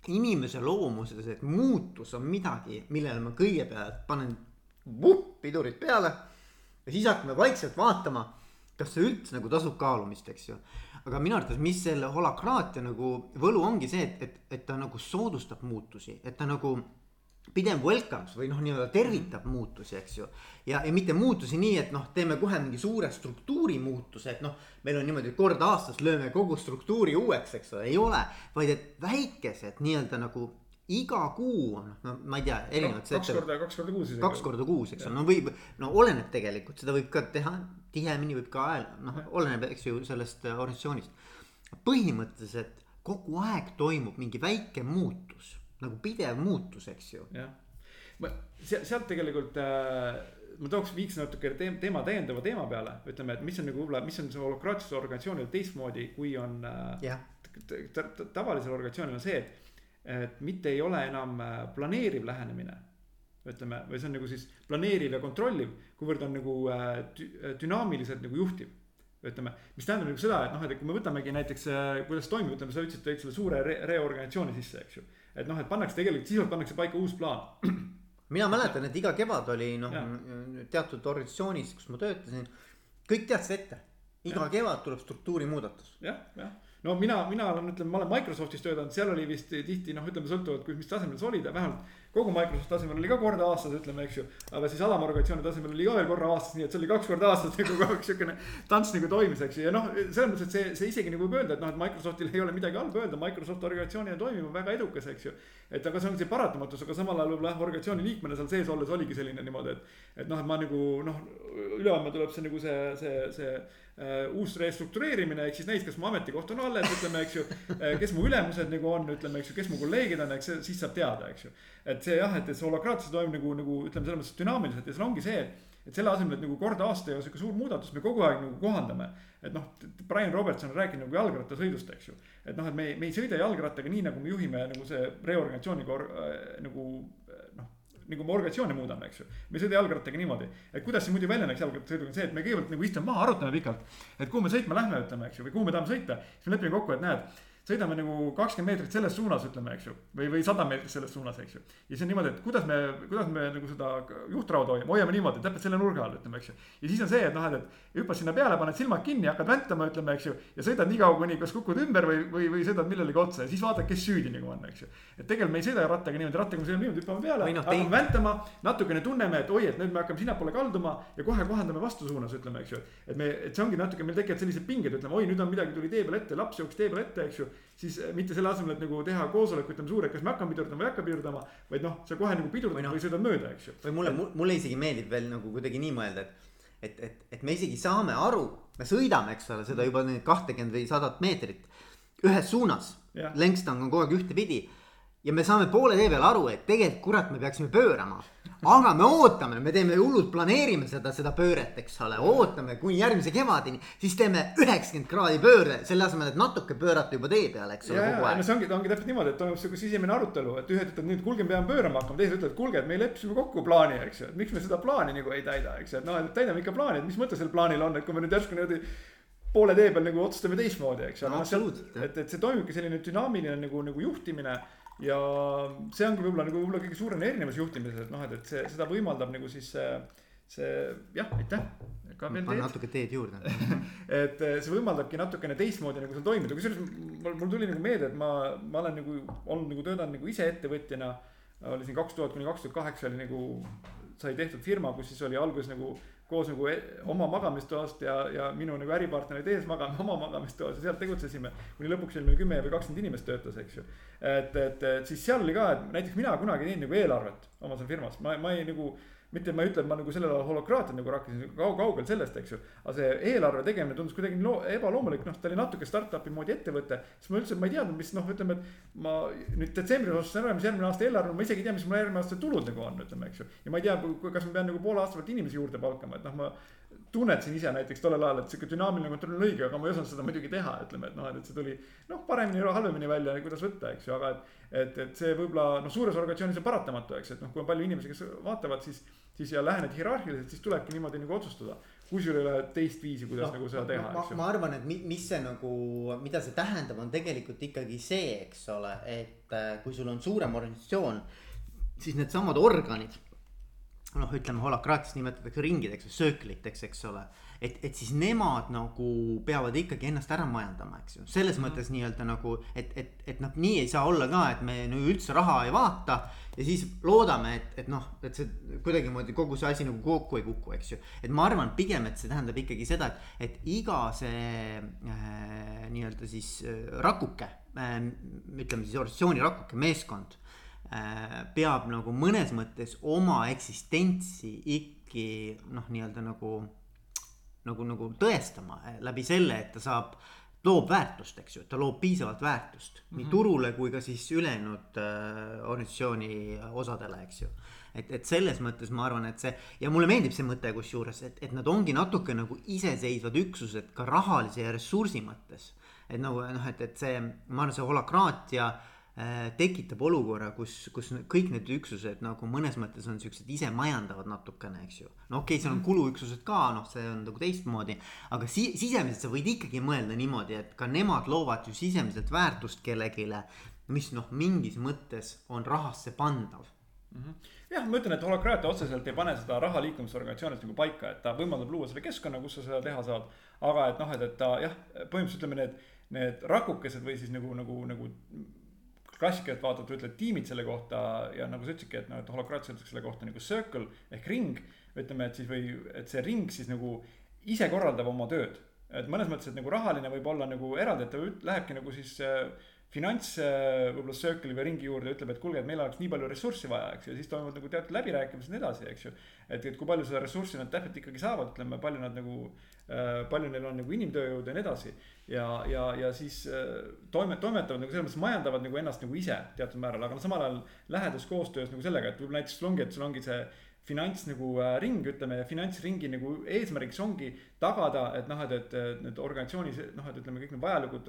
inimese loomuses, et muutus on midagi, millele ma kõigepealt panen vupp, pidurid peale. ja siis hakkame vaikselt vaatama, kas see üldse nagu tasub kaalumist, eks ju. aga minu arvates, mis selle holakraatia nagu võlu ongi see, et, et, et ta nagu soodustab muutusi, et ta nagu pidev welcomes või noh, nii-öelda tervitab muutusi, eks ju. ja, ja mitte muutusi nii, et noh, teeme kohe mingi suure struktuuri muutuse, et noh, meil on niimoodi, kord aastas lööme kogu struktuuri uueks, eks ole, ei ole. vaid et väikesed nii-öelda nagu iga kuu, noh, ma ei tea, erinevad. kaks korda, kaks korda kuus kaks korda kuus, eks ole, no võib, no oleneb tegelikult, seda võib ka teha tihemini võib ka ajal, noh, oleneb, eks ju, sellest äh, organisatsioonist. põhimõtteliselt kogu aeg toimub mingi väike muutus nagu pidev muutus, eks ju. jah, ma sealt, tegelikult äh, ma tooks, viiks natuke teema täiendava teema peale, ütleme, et mis on nagu võib-olla, mis on see holokraatsel organisatsioonil teistmoodi, kui on äh, tavalisel organisatsioonil on see, et, et mitte ei ole enam äh, planeeriv lähenemine. Ütleme, või see on nagu siis planeeriv ja kontrolliv, kuivõrd on nagu äh, dünaamiliselt nagu juhtiv ütleme, mis tähendab nagu seda, et noh, et kui me võtamegi näiteks, äh, kuidas toimub, ütleme, sa ütlesid, tõid selle suure re reorganisatsiooni sisse, eks ju et noh, et pannakse tegelikult sisuliselt pannakse paika uus plaan. mina mäletan, et iga kevad oli noh, teatud organisatsioonis, kus ma töötasin, kõik teadsid ette, iga ja. kevad tuleb struktuuri muudatus. jah, jah no mina, mina olen, ütleme, ma olen Microsoftis töötanud, seal oli vist tihti noh, ütleme sõltuvalt, mis tasemel sa olid, vähemalt kogu Microsofti tasemel oli ka korda aastas, ütleme, eks ju. aga siis alamorganisatsiooni tasemel oli ka veel korra aastas, nii et see oli kaks korda aastas nagu kogu aeg siukene tants nagu toimis, eks ju, ja noh, selles mõttes, et see, see isegi nagu võib öelda, et noh, et Microsoftil ei ole midagi halba öelda, Microsoft organisatsioonina toimib, väga edukas, eks ju. et aga see on see paratamatus, aga samal ajal võib-olla organisatsiooni liikmena seal sees olles oligi selline niimoodi, et. et noh, et ma nagu noh, ülehomme tuleb see nagu see, see, see uus restruktureerimine, ehk siis näis, kas mu ametikoht on alles, ütleme, eks ju uh,. kes mu ülemused nagu on, ütleme, eks ju, kes mu kolleegid on, eks siis saab teada, eks ju. et see jah, et, et see holokraatia toimub nagu, nagu ütleme, selles mõttes dünaamiliselt ja seal ongi see, et selle asemel, et nagu kord aasta ja sihuke suur muudatus, me kogu aeg nagu kohandame. et noh, Brian Robertson on rääkinud nagu jalgrattasõidust, eks ju. et noh, et me me ei sõida jalgrattaga nii, nagu me juhime nagu see reorganisatsiooniga äh, nagu nagu me organisatsiooni muudame, eks ju. me ei sõida jalgrattaga niimoodi, et kuidas see muidu välja näeks jalgrattasõiduga, on see, et me kõigepealt nagu istume maha, arutame pikalt. et kuhu me sõitma lähme, ütleme, eks ju, või kuhu me tahame sõita, siis me lepime kokku, et näed sõidame nagu kakskümmend meetrit selles suunas, ütleme, eks ju. või, või sada meetrit selles suunas, eks ju. ja siis on niimoodi, et kuidas me, kuidas me nagu seda juhtrauda hoiame, hoiame niimoodi, täpselt selle nurga all, ütleme, eks ju. ja siis on see, et noh, et, et hüppad sinna peale, paned silmad kinni, hakkad väntama, ütleme, eks ju. ja sõidad nii kaua, kuni kas kukud ümber või, või, või sõidad millelegi otsa ja siis vaatad, kes süüdi nagu on, eks ju. et tegelikult me ei sõida rattaga niimoodi, rattaga me sõidame niimoodi, hüppame peale, no, hakkame väntama. natukene tunneme, et oi, et nüüd me hakkame sinnapoole kalduma ja kohe kohandame vastusuunas, ütleme, eks ju. et me, et see ongi natuke, meil tekivad sellised pinged, ütleme, oi, nüüd on midagi tuli tee peal ette, laps jooksis tee peal ette, eks ju siis eh, mitte selle asemel, et nagu teha koosolek, ütleme suur, et kas me hakkame pidurdama või ei hakka pidurdama. vaid noh, sa kohe nagu pidurdad või, no, või sõidad mööda, eks ju. või mulle, mulle isegi meeldib veel nagu kuidagi nii mõelda, et, et, et, et me isegi saame aru, me sõidame, eks ole, seda juba neid kahtekümmet või sadat meetrit ühes suunas. längstang on kogu aeg ühtepidi ja me saame poole tee peal aru, et tegelikult kurat, me peaksime pöörama. Aga me ootame, me teeme hullult, planeerime seda, seda pööret, eks ole, ootame kuni järgmise kevadini, siis teeme üheksakümmend kraadi pöörde, selle asemel, et natuke pöörata juba tee peal, eks ole, kogu aeg. no see ongi, ongi täpselt niimoodi, et toimub sihuke sisemine arutelu, et ühed ütlevad nüüd kuulge, me peame pöörama hakkama, teised ütlevad, kuulge, et me leppisime kokku plaani, eks ju, et miks me seda plaani nagu ei täida, eks ju, et noh, et täidame ikka plaani, et mis mõte sellel plaanil on, et kui me nüüd järsku niimoodi poole tee peal nagu otsustame teistmoodi, eks ju. No,. et, et see toimubki selline dünaamiline nagu, nagu juhtimine ja see ongi võib-olla nagu võib-olla kõige suurem erinevus juhtimises, et noh, et, et see, seda võimaldab nagu siis see, see jah, aitäh. ma natuke teed juurde et see võimaldabki natukene teistmoodi nagu seal toimida, kusjuures mul, mul tuli nagu meelde, et ma, ma olen nagu olnud nagu töötanud nagu ise ettevõtjana. oli siin kaks tuhat kuni kaks tuhat kaheksa oli nagu, sai tehtud firma, kus siis oli alguses nagu koos nagu e-, oma magamistoast ja, ja minu nagu äripartnerid ees magame oma magamistoas ja seal tegutsesime. kuni lõpuks oli meil kümme või kakskümmend inimest töötas, eks ju. et, et, et siis seal oli ka, et näiteks mina kunagi ei teinud nagu eelarvet oma seal firmas, ma, ma ei nagu mitte, ma ei ütle, et ma nagu sellel ajal holokraatiat nagu rakkisin, kaug-, kaugel sellest, eks ju. aga see eelarve tegemine tundus kuidagi loo-, ebaloomulik, noh, ta oli natuke startup'i moodi ettevõte. siis ma üldse, ma ei teadnud, mis noh, ütleme, et ma nüüd detsembris otsustasin ära, mis järgmine aasta eelarve, ma isegi ei tea, mis mul järgmine aasta tulud nagu on, ütleme, eks ju. ja ma ei tea, kas ma pean nagu poole aasta pealt inimesi juurde palkama, et noh, ma tunnetasin ise näiteks tollel ajal, et sihuke dünaamiline kontroll on õige, aga ma ei osanud seda muidugi teha, ütleme, et noh, et see tuli noh, paremini või halvemini välja, kuidas võtta, eks ju, aga et. et, et see võib-olla noh, suures organisatsioonis on paratamatu, eks, et noh, kui on palju inimesi, kes vaatavad, siis, siis ja lähened hierarhiliselt, siis tulebki niimoodi nagu otsustada. kui sul ei ole teist viisi, kuidas no, nagu seda teha, ju. ma arvan, et mis see nagu, mida see tähendab, on tegelikult ikkagi see, eks ole, et äh, kui sul on suurem organisatsioon, siis needsamad organid noh, ütleme holokraatias nimetatakse ringideks või söökliteks, eks ole. et, et siis nemad nagu peavad ikkagi ennast ära majandama, eks ju, selles mm -hmm. mõttes nii-öelda nagu, et, et, et noh, nii ei saa olla ka, et me nagu üldse raha ei vaata. ja siis loodame, et, et noh, et see kuidagimoodi kogu see asi nagu kokku ei kuku, eks ju. et ma arvan pigem, et see tähendab ikkagi seda, et, et iga see äh, nii-öelda siis äh, rakuke äh,, ütleme siis organisatsiooni rakuke, meeskond peab nagu mõnes mõttes oma eksistentsi ikkagi noh, nii-öelda nagu, nagu, nagu tõestama äh, läbi selle, et ta saab, loob väärtust, eks ju, ta loob piisavalt väärtust mm -hmm. nii mhm. turule kui ka siis ülejäänud äh, organisatsiooni osadele, eks ju. et, et selles mõttes ma arvan, et see ja mulle meeldib see mõte kusjuures, et, et nad ongi natuke nagu iseseisvad üksused ka rahalise ja ressursi mõttes. et nagu noh, et, et see, ma arvan, see holakraatia Äh, tekitab olukorra, kus, kus kõik need üksused nagu mõnes mõttes on siuksed isemajandavad natukene, eks ju. no okei okay,, seal on mhm. kuluüksused ka, noh, see on nagu teistmoodi. aga si sisemiselt sa võid ikkagi mõelda niimoodi, et ka nemad loovad ju sisemiselt väärtust kellelegi, mis noh, mingis mõttes on rahasse pandav mm. -hmm. jah, ma ütlen, et holokraatia otseselt ei pane seda raha liikumisorganisatsioonis nagu paika, et ta võimaldab luua selle keskkonna, kus sa seda teha saad. aga et noh, et, et ta jah, põhimõtteliselt ütleme need need rakukesed või siis nagu, nagu, nagu klassikalt vaadata, ütled tiimid selle kohta ja nagu sa ütlesidki, et noh, et holokraatias öeldakse selle kohta nagu circle ehk ring. ütleme, et siis või, et see ring siis nagu ise korraldab oma tööd. et mõnes mõttes, et nagu rahaline võib olla nagu eraldi, et ta lähebki nagu siis äh, finants äh, võib-olla circle'i või ringi juurde ütleb, et kuulge, et meil oleks nii palju ressurssi vaja, eks ju, siis toimuvad nagu teatud läbirääkimised ja nii edasi, eks ju. et, et kui palju seda ressurssi nad täpselt ikkagi saavad, ütleme, palju nad nagu äh,, palju neil on nagu inimtööjõudu ja nii edasi. ja, ja, ja siis äh, toime, toimetavad nagu selles mõttes majandavad nagu ennast nagu ise teatud määral, aga noh, samal ajal lähedas koostöös nagu sellega, et võib-olla näiteks sul ongi, et sul ongi see finants nagu ring, ütleme, ja finantsringi nagu eesmärgiks ongi tagada, et noh, et, et need organisatsioonis noh, et ütleme, kõik need vajalikud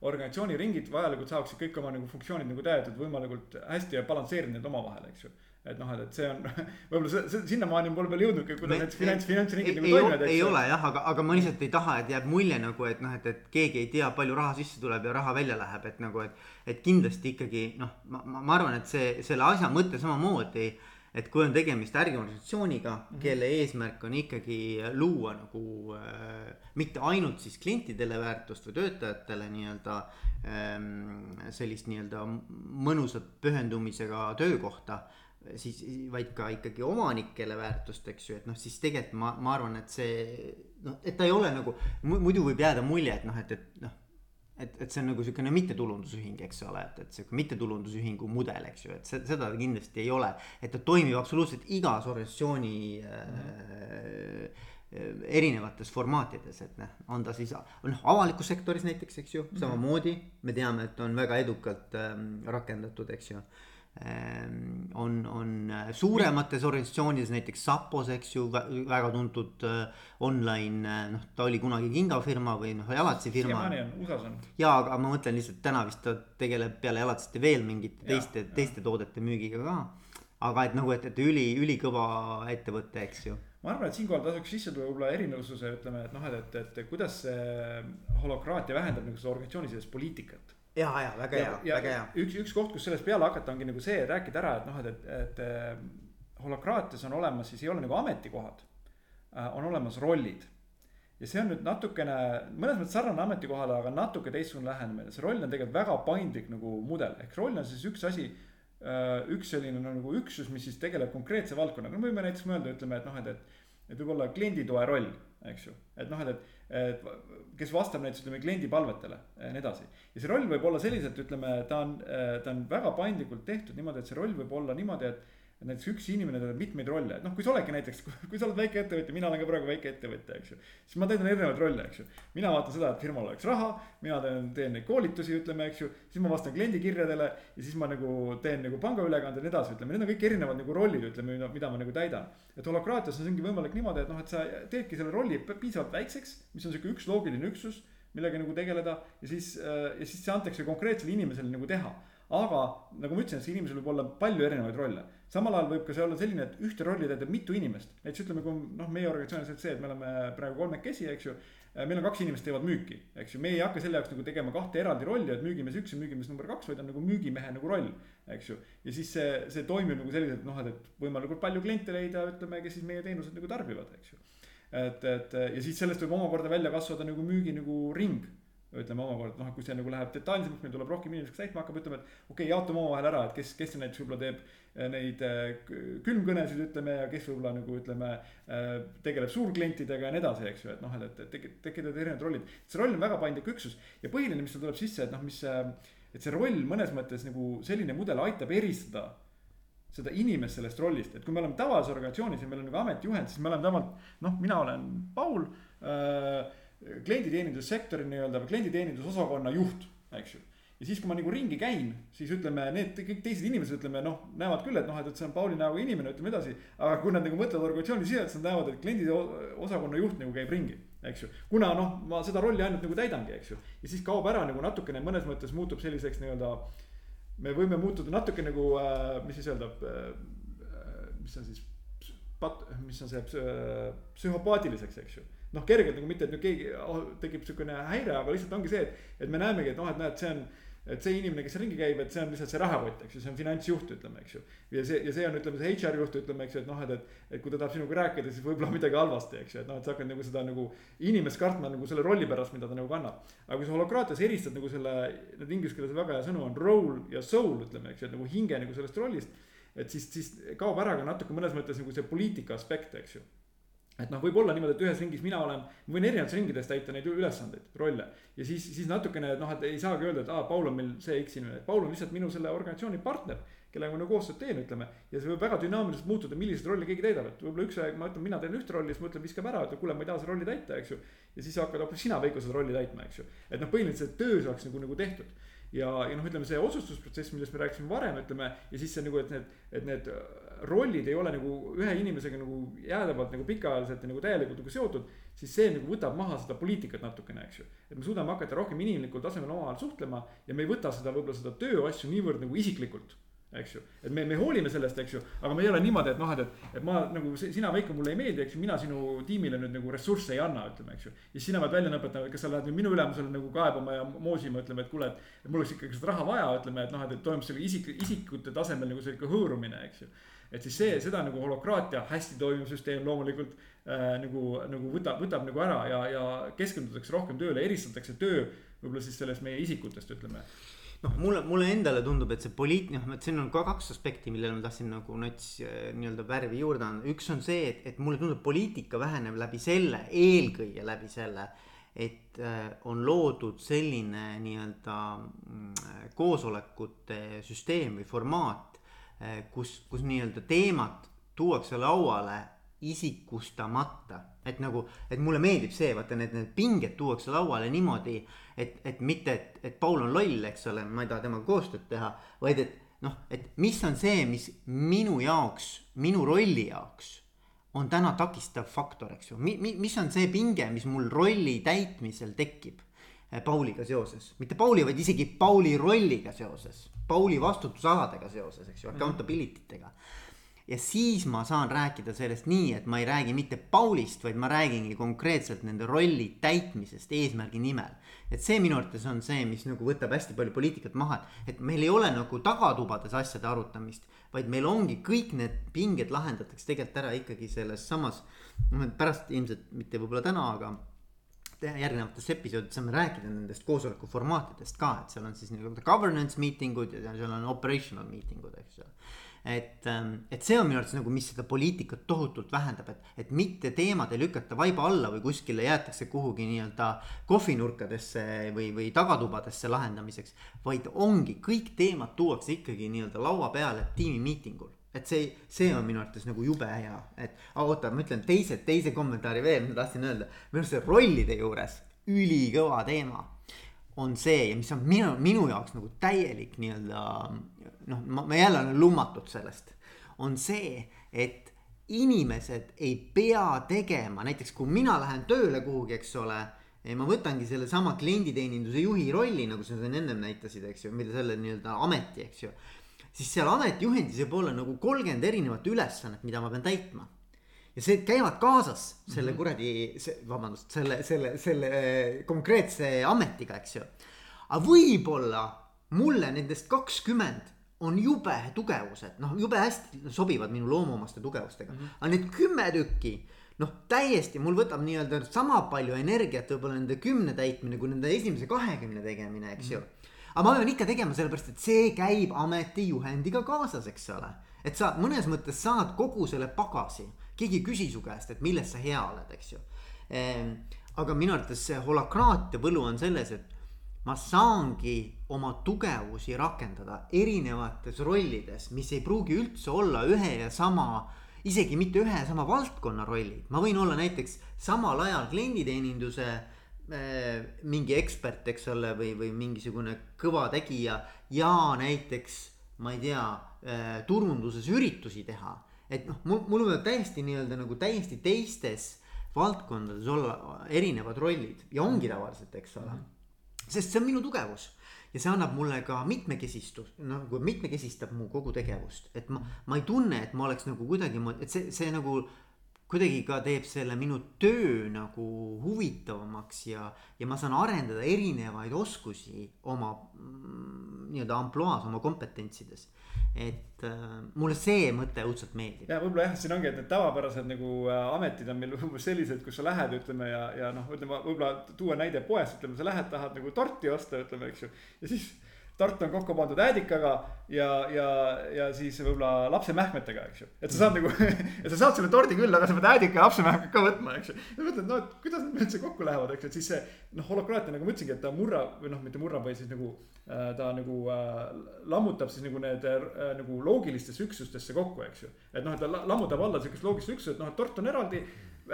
res-, organisatsiooniringid vajalikud saaksid kõik oma nagu funktsioonid nagu täidetud võimalikult hästi ja balansseerida need omavahel, eks ju. et noh, et, et see on võib-olla see, sinnamaani pole veel jõudnudki, kuidas need finants, finantsringid nagu toimivad. ei ole jah, aga, aga ma lihtsalt ei taha, et jääb mulje nagu, et noh, et, et keegi ei tea, palju raha sisse tuleb ja raha välja läheb, et nagu, et. et kindlasti ikkagi noh, ma, ma arvan, et see, selle asja mõte samamoodi äh, et kui on tegemist ärgiorganisatsiooniga mm, -hmm. kelle eesmärk on ikkagi luua nagu äh, mitte ainult siis klientidele väärtust või töötajatele nii-öelda ähm, sellist nii-öelda mõnusat pühendumisega töökohta siis vaid ka ikkagi omanikele väärtust, eks ju, et noh, siis tegelikult ma, ma arvan, et see noh, et ta ei ole nagu muidu võib jääda mulje, et noh, et, et noh et, et see on nagu niisugune mittetulundusühing, eks ole, et, et sihuke mittetulundusühingu mudel, eks ju, et see, seda kindlasti ei ole. et ta toimib absoluutselt igas organisatsiooni äh, erinevates formaatides, et noh, on ta siis noh avalikus sektoris näiteks, eks ju, mhm. samamoodi me teame, et on väga edukalt äh, rakendatud, eks ju Ehm, on, on äh, suuremates organisatsioonides, näiteks Sapos, eks ju, väga tuntud äh, online, äh, noh, ta oli kunagi kingafirma või noh, jalatsifirma. siiamaani on, USA-s on. jaa, aga ma mõtlen lihtsalt täna vist ta tegeleb peale jalatsite veel mingite teiste, teiste toodete müügiga ka. aga et nagu, et, et üli, ülikõva ettevõte, eks ju ma arvan, et siinkohal tasuks sisse tuua võib-olla erinevususe, ütleme, et noh, et, et, et kuidas see holokraatia vähendab nagu seda organisatsiooni sellist poliitikat ja, ja väga hea, väga hea. üks, üks koht, kus sellest peale hakata, ongi nagu see, rääkida ära, et noh, et, et, et holokraatias on olemas, siis ei ole nagu ametikohad. Äh, on olemas rollid. ja see on nüüd natukene, mõnes mõttes sarnane ametikohale, aga natuke teistsugune lähenemine, see roll on tegelikult väga paindlik nagu mudel, ehk roll on siis üks asi. Äh, üks selline nagu üksus, mis siis tegeleb konkreetse valdkonnaga, no võime näiteks mõelda, ütleme, et noh, et, et. et võib-olla klienditoe roll, eks ju, et noh, et et kes vastab näiteks ütleme kliendi palvetele ja nii edasi. ja see roll võib olla selliselt, ütleme, ta on, ta on väga paindlikult tehtud niimoodi, et see roll võib olla niimoodi, et et näiteks üks inimene täidab mitmeid rolle, et noh, kui sa oledki näiteks, kui sa oled väikeettevõtja, mina olen ka praegu väikeettevõtja, eks ju. siis ma täidan erinevaid rolle, eks ju. mina vaatan seda, et firmal oleks raha, mina teen, teen neid koolitusi, ütleme, eks ju. siis ma vastan kliendi kirjadele ja siis ma nagu teen nagu pangaülekande ja nii edasi, ütleme, need on kõik erinevad nagu rollid, ütleme, mida ma nagu täidan. et holokraatias on see ongi võimalik niimoodi, et noh, et sa teedki selle rolli piisavalt väikseks, mis on sihuke üks loogiline üksus millega nagu tegeleda ja siis, ja siis see antakse konkreetsele inimesele nagu teha aga nagu ma ütlesin, et see inimesel võib olla palju erinevaid rolle. Samal ajal võib ka see olla selline, et ühte rolli täidab mitu inimest, näiteks ütleme, kui noh, meie organisatsioonis on see, et me oleme praegu kolmekesi, eks ju. meil on kaks inimest teevad müüki, eks ju, me ei hakka selle jaoks nagu tegema kahte eraldi rolli, et müügimees üks ja müügimees number kaks, vaid on nagu müügimehe nagu roll, eks ju. ja siis see, see toimib nagu selliselt noh, et, et võimalikult palju kliente leida, ütleme, kes siis meie teenuseid nagu tarbivad, eks ju et, et ja siis sellest võib omakorda välja kasvada nagu müügi nagu ring ütleme omakorda, noh, kui see nagu läheb detailsemaks, meil tuleb rohkem inimesi, kes täitma hakkab, ütleme, et okei okay,, jaotame omavahel ära, et kes, kes näiteks võib-olla teeb eh, neid eh, külmkõnesid, ütleme, ja kes võib-olla nagu ütleme. Eh, tegeleb suurklientidega ja nii edasi, eks ju, et noh, et, et tekivad erinevad rollid. see roll on väga paindlik üksus ja põhiline, mis seal tuleb sisse, et noh, mis. et see roll mõnes mõttes nagu selline mudel aitab eristada seda inimest sellest rollist, et kui me oleme tavalises organisatsioonis ja meil on nagu ametijuhend, siis me oleme tavaliselt, noh, mina olen Paul äh, klienditeenindussektori nii-öelda või klienditeenindusosakonna juht, eks ju. ja siis, kui ma nagu ringi käin, siis ütleme, need kõik teised inimesed, ütleme noh, näevad küll, et noh, et, see on Pauli näoga inimene, ütleme edasi. aga kui nad nagu mõtlevad organisatsiooni siseselt, siis nad näevad, et kliendiosakonna juht nagu käib ringi, eks ju. kuna noh, ma seda rolli ainult nagu täidangi, eks ju. ja siis kaob ära nagu natukene mõnes mõttes muutub selliseks nii-öelda. me võime muutuda natuke nagu äh,, mis siis öelda äh,, mis on siis, mis on see psühhopaatiliseks, eks ju noh, kergelt nagu mitte, et nüüd keegi oh, tekib sihukene häire, aga lihtsalt ongi see, et, et me näemegi, et noh, et näed, see on et see inimene, kes ringi käib, et see on lihtsalt see rahakott, eks ju, see on finantsjuht, ütleme, eks ju. ja see, ja see on, ütleme, see HR juht, ütleme, eks ju, et noh, et, et, et kui ta tahab sinuga rääkida, siis võib-olla midagi halvasti, eks ju, et noh, et sa hakkad nagu seda nagu inimest kartma nagu selle rolli pärast, mida ta nagu kannab. aga kui sa holokraatias eristad nagu selle, need inglise keeles väga hea sõnu on role ja soul, ütleme, eks ju, et nagu hinge nagu sellest rollist. et siis, siis kaob ära ka natuke mõnes mõttes nagu see poliitika aspekt, eks ju et noh, võib olla niimoodi, et ühes ringis mina olen, ma võin erinevates ringides täita neid ülesandeid, rolle. ja siis, siis natukene, noh, et ei saagi öelda, et aa, Paul on meil see X inimene, Paul on lihtsalt minu selle organisatsiooni partner. kellega ma nagu koostööd teen, ütleme. ja see võib väga dünaamiliselt muutuda, milliseid rolle keegi täidab, et võib-olla üks aeg ma ütlen, mina teen ühte rolli, siis ma ütlen, viskab ära, et kuule, ma ei taha seda rolli täita, eks ju. ja siis hakkad hoopis sina, Veiko, seda rolli täitma, eks ju. et noh, põhimõtteliselt töö saaks nagu, nagu tehtud ja, ja noh, ütleme see otsustusprotsess, millest me rääkisime varem, ütleme ja siis see nagu, et need, et need rollid ei ole nagu ühe inimesega nagu jäädavalt nagu pikaajaliselt ja nagu täielikult nagu seotud. siis see nagu võtab maha seda poliitikat natukene, eks ju. et me suudame hakata rohkem inimlikul tasemel omavahel suhtlema ja me ei võta seda võib-olla seda tööasju niivõrd nagu isiklikult eks ju, et me, me hoolime sellest, eks ju, aga me ei ole niimoodi, et noh, et, et, et ma nagu sina, Veiko, mulle ei meeldi, eks ju, mina sinu tiimile nüüd nagu ressursse ei anna, ütleme, eks ju. ja siis sina pead välja lõpetama, et kas sa lähed nüüd minu ülemusele nagu kaebama ja moosima, ütleme, et kuule, et mul oleks ikkagi seda raha vaja, ütleme, et noh, et, toimub selline isik, isikute tasemel nagu selline hõõrumine, eks ju. Et siis see, seda nagu holokraatia, hästi toimiv süsteem loomulikult äh, nagu, nagu võtab, võtab nagu ära ja, ja keskendutakse rohkem tööle, eristatakse töö võib-olla siis sellest meie isikutest, ütleme noh, mulle, mulle endale tundub, et see poliit-, noh, et siin on ka kaks aspekti, millele ma tahtsin nagu nats äh, nii-öelda värvi juurde anda, üks on see, et, et mulle tundub, poliitika väheneb läbi selle, eelkõige läbi selle, et äh, on loodud selline nii-öelda mm, koosolekute süsteem või formaat, Eh, kus, kus nii-öelda teemat tuuakse lauale isikustamata. et nagu, et mulle meeldib see, vaata need, need pinged tuuakse lauale niimoodi, et, et mitte, et, et Paul on loll, eks ole, ma ei taha temaga koostööd teha, vaid et noh, et mis on see, mis minu jaoks, minu rolli jaoks on täna takistav faktor, eks ju, mi-, mi-, mis on see pinge, mis mul rolli täitmisel tekib eh, Pauliga seoses, mitte Pauli, vaid isegi Pauli rolliga seoses Pauli vastutusaladega seoses, eks ju, accountability tega. Ja siis ma saan rääkida sellest nii, et ma ei räägi mitte Paulist, vaid ma räägingi konkreetselt nende rolli täitmisest eesmärgi nimel. et see minu arvates on see, mis nagu võtab hästi palju poliitikat maha, et meil ei ole nagu tagatubades asjade arutamist, vaid meil ongi kõik need pinged lahendatakse tegelikult ära ikkagi selles samas, noh pärast ilmselt mitte võib-olla täna, aga järgnevates episoodides saame rääkida nendest koosoleku formaatidest ka, et seal on siis nii-öelda governance meeting ud ja seal on operational meeting ud, eks ju. Et, ähm, et see on minu arvates nagu, mis seda poliitikat tohutult vähendab, et, et mitte teemad ei lükata vaiba alla või kuskile jäetakse kuhugi nii-öelda kohvinurkadesse või, või tagatubadesse lahendamiseks. vaid ongi, kõik teemad tuuakse ikkagi nii-öelda laua peale tiimimiitingul et see, see on minu arvates nagu jube hea, et oota, ma ütlen teise, teise kommentaari veel, ma tahtsin öelda. minu arust see rollide juures ülikõva teema on see ja mis on minu, minu jaoks nagu täielik nii-öelda noh, ma, ma jälle olen lummatud sellest. on see, et inimesed ei pea tegema, näiteks kui mina lähen tööle kuhugi, eks ole. ma võtangi sellesama klienditeeninduse juhi rolli, nagu sa siin ennem näitasid, eks ju, mida selle nii-öelda ameti, eks ju siis seal ametijuhendis võib olla nagu kolmkümmend erinevat ülesannet, mida ma pean täitma. Ja see käivad kaasas selle -hmm. kuradi, vabandust, selle, selle, selle konkreetse ametiga, eks ju. aga võib-olla mulle nendest kakskümmend on jube tugevused, noh, jube hästi sobivad minu loomuomaste tugevustega mm, -hmm. aga need kümme tükki noh, täiesti mul võtab nii-öelda sama palju energiat võib-olla nende kümne täitmine kui nende esimese kahekümne tegemine, eks mm -hmm. ju aga ma pean ikka tegema sellepärast, et see käib ametijuhendiga kaasas, eks ole. et sa mõnes mõttes saad kogu selle pagasi, keegi ei küsi su käest, et milles sa hea oled, eks ju ehm,. aga minu arvates see holakraatia võlu on selles, et ma saangi oma tugevusi rakendada erinevates rollides, mis ei pruugi üldse olla ühe ja sama isegi mitte ühe ja sama valdkonna rollid, ma võin olla näiteks samal ajal klienditeeninduse Äh, mingi ekspert, eks ole, või, või mingisugune kõva tegija ja näiteks ma ei tea, äh, turunduses üritusi teha. Et noh, mul, mul võivad täiesti nii-öelda nagu täiesti teistes valdkondades olla erinevad rollid ja ongi tavaliselt, eks ole. sest see on minu tugevus ja see annab mulle ka mitmekesistus, nagu mitmekesistab mu kogu tegevust, et ma, ma ei tunne, et ma oleks nagu kuidagimoodi, et see, see nagu kuidagi ka teeb selle minu töö nagu huvitavamaks ja, ja ma saan arendada erinevaid oskusi oma mm, nii-öelda ampluaas, oma kompetentsides. Et äh, mulle see mõte õudselt meeldib. ja võib-olla jah, siin ongi, et need tavapärased nagu äh, ametid on meil umbes sellised, kus sa lähed, ütleme ja, ja noh, ütleme võib-olla tuua näide poest, ütleme, sa lähed, tahad nagu torti osta, ütleme, eks ju, ja siis tort on kokku pandud äädikaga ja, ja, ja siis võib-olla lapsemähkmetega, eks ju. et sa saad nagu et sa saad selle tordi küll, aga sa pead äädika ja lapsemähkmed ka võtma, eks ju. ja mõtled, no et kuidas need üldse kokku lähevad, eks ju, et siis see noh, holokraatia nagu ma ütlesingi, et ta murrab või noh, mitte murrab, vaid siis nagu äh, ta nagu äh, lammutab siis nagu need äh, nagu loogilistesse üksustesse kokku, eks ju. et noh, et ta lammutab alla sihukest loogilist üksust, et noh, et tort on eraldi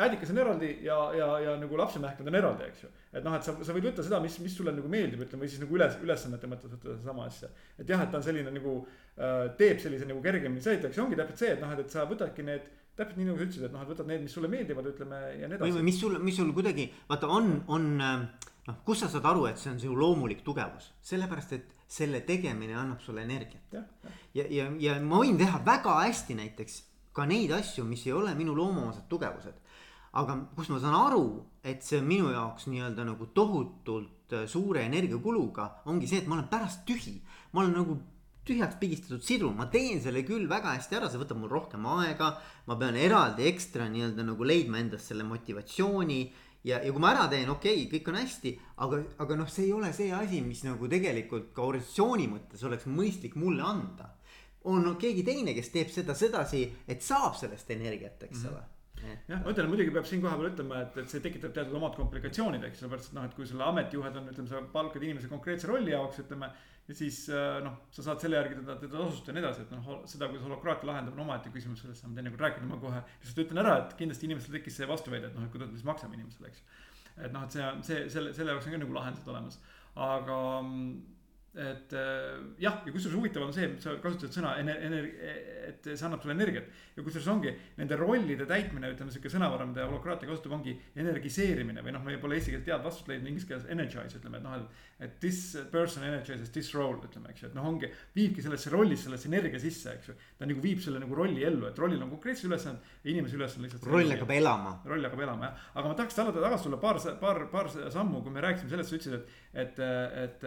äädikas on eraldi ja, ja, ja nagu lapsemähkmed on eraldi, eks ju. et noh, et sa, sa võid võtta seda, mis, mis sulle nagu meeldib, ütleme, või siis nagu üles, ülesannete mõttes võtta sedasama asja. et jah, et ta on selline nagu äh,, teeb sellise nagu kergemini sõitjaks ja ongi täpselt see, et noh, et, et sa võtadki need täpselt nii nagu sa ütlesid, et noh, et võtad need, mis sulle meeldivad, ütleme ja nii edasi. või mis sul, mis sul kuidagi, vaata, on, on noh, kus sa saad aru, et see on sinu loomulik tugevus, sellepärast et selle tegemine annab sulle energiat. ja, ja, ja, ja, ja ma võin teha väga hästi näiteks ka neid asju, mis ei ole minu loomuomased tugevused aga kus ma saan aru, et see on minu jaoks nii-öelda nagu tohutult äh, suure energiakuluga, ongi see, et ma olen pärast tühi. ma olen nagu tühjaks pigistatud sidur, ma teen selle küll väga hästi ära, see võtab mul rohkem aega. ma pean eraldi ekstra nii-öelda nagu leidma endas selle motivatsiooni ja, ja kui ma ära teen, okei okay,, kõik on hästi, aga, aga noh, see ei ole see asi, mis nagu tegelikult ka organisatsiooni mõttes oleks mõistlik mulle anda. on keegi teine, kes teeb seda sedasi, et saab sellest energiat, eks mhm. ole mm -hmm jah, ma ütlen, muidugi peab siin kohapeal ütlema, et, et see tekitab teatud omad komplikatsioonid, eks sellepärast, et noh, et kui sulle ametijuhed on, ütleme, sa palkad inimese konkreetse rolli jaoks, ütleme. ja siis äh, noh, sa saad selle järgi teda, teda tasustada ja nii edasi, et noh, seda, kuidas holokraatia lahendab, on omaette küsimus, sellest saame teinekord rääkida, ma kohe lihtsalt ütlen ära, et kindlasti inimestel tekkis see vastuväide, et noh, et kuidas me siis maksame inimesele, eks. et noh, et see see, selle, selle jaoks on ka nagu lahendused olemas, aga mm, et äh, jah, ja kusjuures huvitav on see, sa kasutasid sõna ener-, ener-, et see annab sulle energiat. ja kusjuures ongi nende rollide täitmine, ütleme sihuke sõnavara, mida holokraatia kasutab, ongi energiseerimine või noh, me pole eesti keeles head vastust leidnud, inglise keeles energize ütleme, et noh, et. et this person energizes this role ütleme, eks ju, et noh, ongi, viibki sellesse rolli, sellesse energia sisse, eks ju. ta nagu viib selle nagu rolli ellu, et rollil on konkreetsed ülesanded ja inimese ülesanne lihtsalt. roll hakkab elama. roll hakkab elama jah, aga ma tahaks tagasi, tagasi tulla paar, paar, paar sammu, kui me rääkisime sellest, sa ütlesid, et et, et,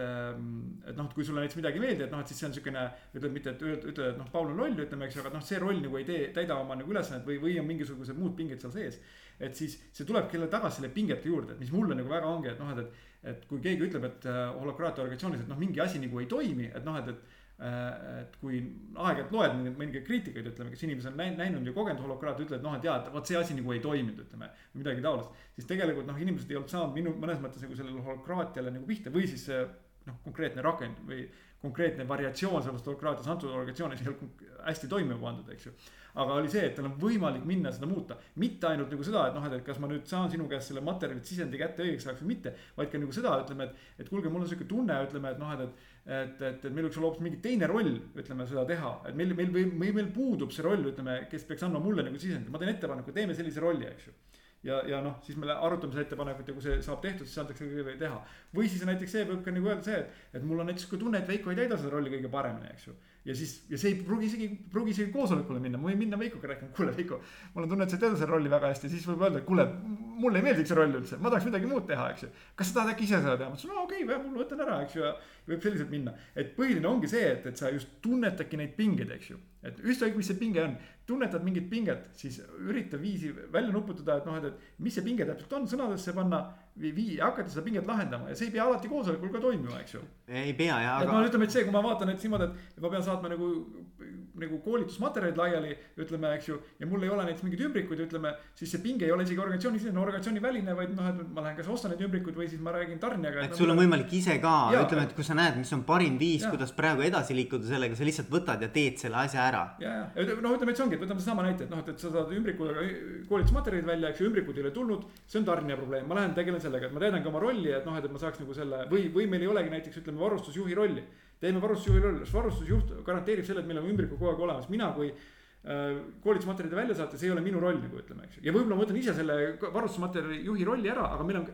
et noh, et kui sulle näiteks midagi ei meeldi, et noh, et siis see on siukene. ütled mitte, et ütled, et noh, Paul on loll, ütleme, eks ju, aga noh, see roll nagu ei tee, täida oma nagu ülesannet või, või on mingisugused muud pinged seal sees. et siis see tulebki jälle tagasi selle pingete juurde, et mis mulle nagu väga ongi, et noh, et, et. et kui keegi ütleb, et äh, holokraatia organisatsioonis, et noh, mingi asi nagu ei toimi, et noh, et, et äh, et kui aeg-ajalt loed mõningaid kriitikaid, ütleme, kes inimesed on näinud, ja kogenud holokraati, ütlevad noh, et jaa, et vot see asi nagu ei toiminud, ütleme. midagi taolist, siis tegelikult noh, inimesed ei olnud saanud minu mõnes mõttes nagu sellele holokraatiale nagu pihta või siis noh, konkreetne rakend või konkreetne variatsioon sellest holokraatias antud organisatsioonis ei olnud hästi toimima pandud, eks ju. Aga oli see, et tal on võimalik minna seda muuta, mitte ainult nagu seda, et noh, et kas ma nüüd saan sinu käest selle materjali sisendi kätte õigeks ajaks või mitte. vaid ka nagu seda, ütleme, et, et kuulge, mul on sihuke tunne, ütleme, et noh, et, et et, et, et meil võiks olla hoopis mingi teine roll, ütleme seda teha, et meil, meil, meil, meil puudub see roll, ütleme, kes peaks andma mulle nagu sisendi, ma teen ettepaneku, teeme sellise rolli, eks ju ja, ja noh, siis me arutame seda ettepanekut ja kui see saab tehtud, siis antakse kõigile teha. või siis näiteks see võib ka nagu öelda see, et, et mul on näiteks kui tunne, et Veiko ei täida seda rolli kõige paremini, eks ju ja siis, ja see ei pruugi isegi, pruugi isegi koosolekule minna, ma võin minna Veikoga rääkima, kuule Veiko. mul on tunne, et sa tead seda rolli väga hästi, siis võib öelda, et kuule, mulle ei meeldiks see roll üldse, ma tahaks midagi muud teha, eks ju. kas sa tahad äkki ise seda teha, ma ütlesin, no okei okay,, ma võtan ära, eks ju, ja võib selliselt minna. et põhiline ongi see, et, et sa just tunnetadki neid pingeid, eks ju. Et ükskõik, mis see pinge on, tunnetad mingit pinget, siis ürita viisi välja nuputada, et noh, et, et mis see pinge täpselt on, sõnadesse panna vii-, hakata seda pinget lahendama ja see ei pea alati koosolekul ka toimima, eks ju. ei pea jah, aga. et noh, ütleme, et see, kui ma vaatan, et niimoodi, et ma pean saatma nagu, nagu koolitusmaterjalid laiali, ütleme, eks ju. ja mul ei ole näiteks mingeid ümbrikuid, ütleme, siis see pinge ei ole isegi organisatsiooni sisene, organisatsiooni väline, vaid noh, et ma lähen kas ostan neid ümbrikuid või siis ma räägin tarnijaga. et, et sul on võimalik ise ka, ütleme, et kui sa näed, mis on parim viis, kuidas praegu edasi liikuda sellega, sa lihtsalt võtad ja teed selle asja ära. ja, ja noh, ütleme, et see ongi, et võtame sedasama näite, et noh, et, et sa saad ümbrikuga koolitusmaterjalid välja, eks ju, ümbrikud ei ole tulnud. see on tarnija probleem, ma lähen tegelen sellega, et ma täidangi oma rolli, et noh, et ma saaks nagu selle või, või meil ei olegi näiteks ütleme varustusjuhi rolli. Teeme varustusjuhi rolli, sest varustusjuht garanteerib selle, et meil on ümbrikud kogu aeg olemas, mina kui äh, koolitusmaterjalide välja saata, see ei ole minu roll nagu ütleme, eks ju, ja võib-olla ma võtan ise selle varustusmaterjali juhi rolli ära, aga meil on.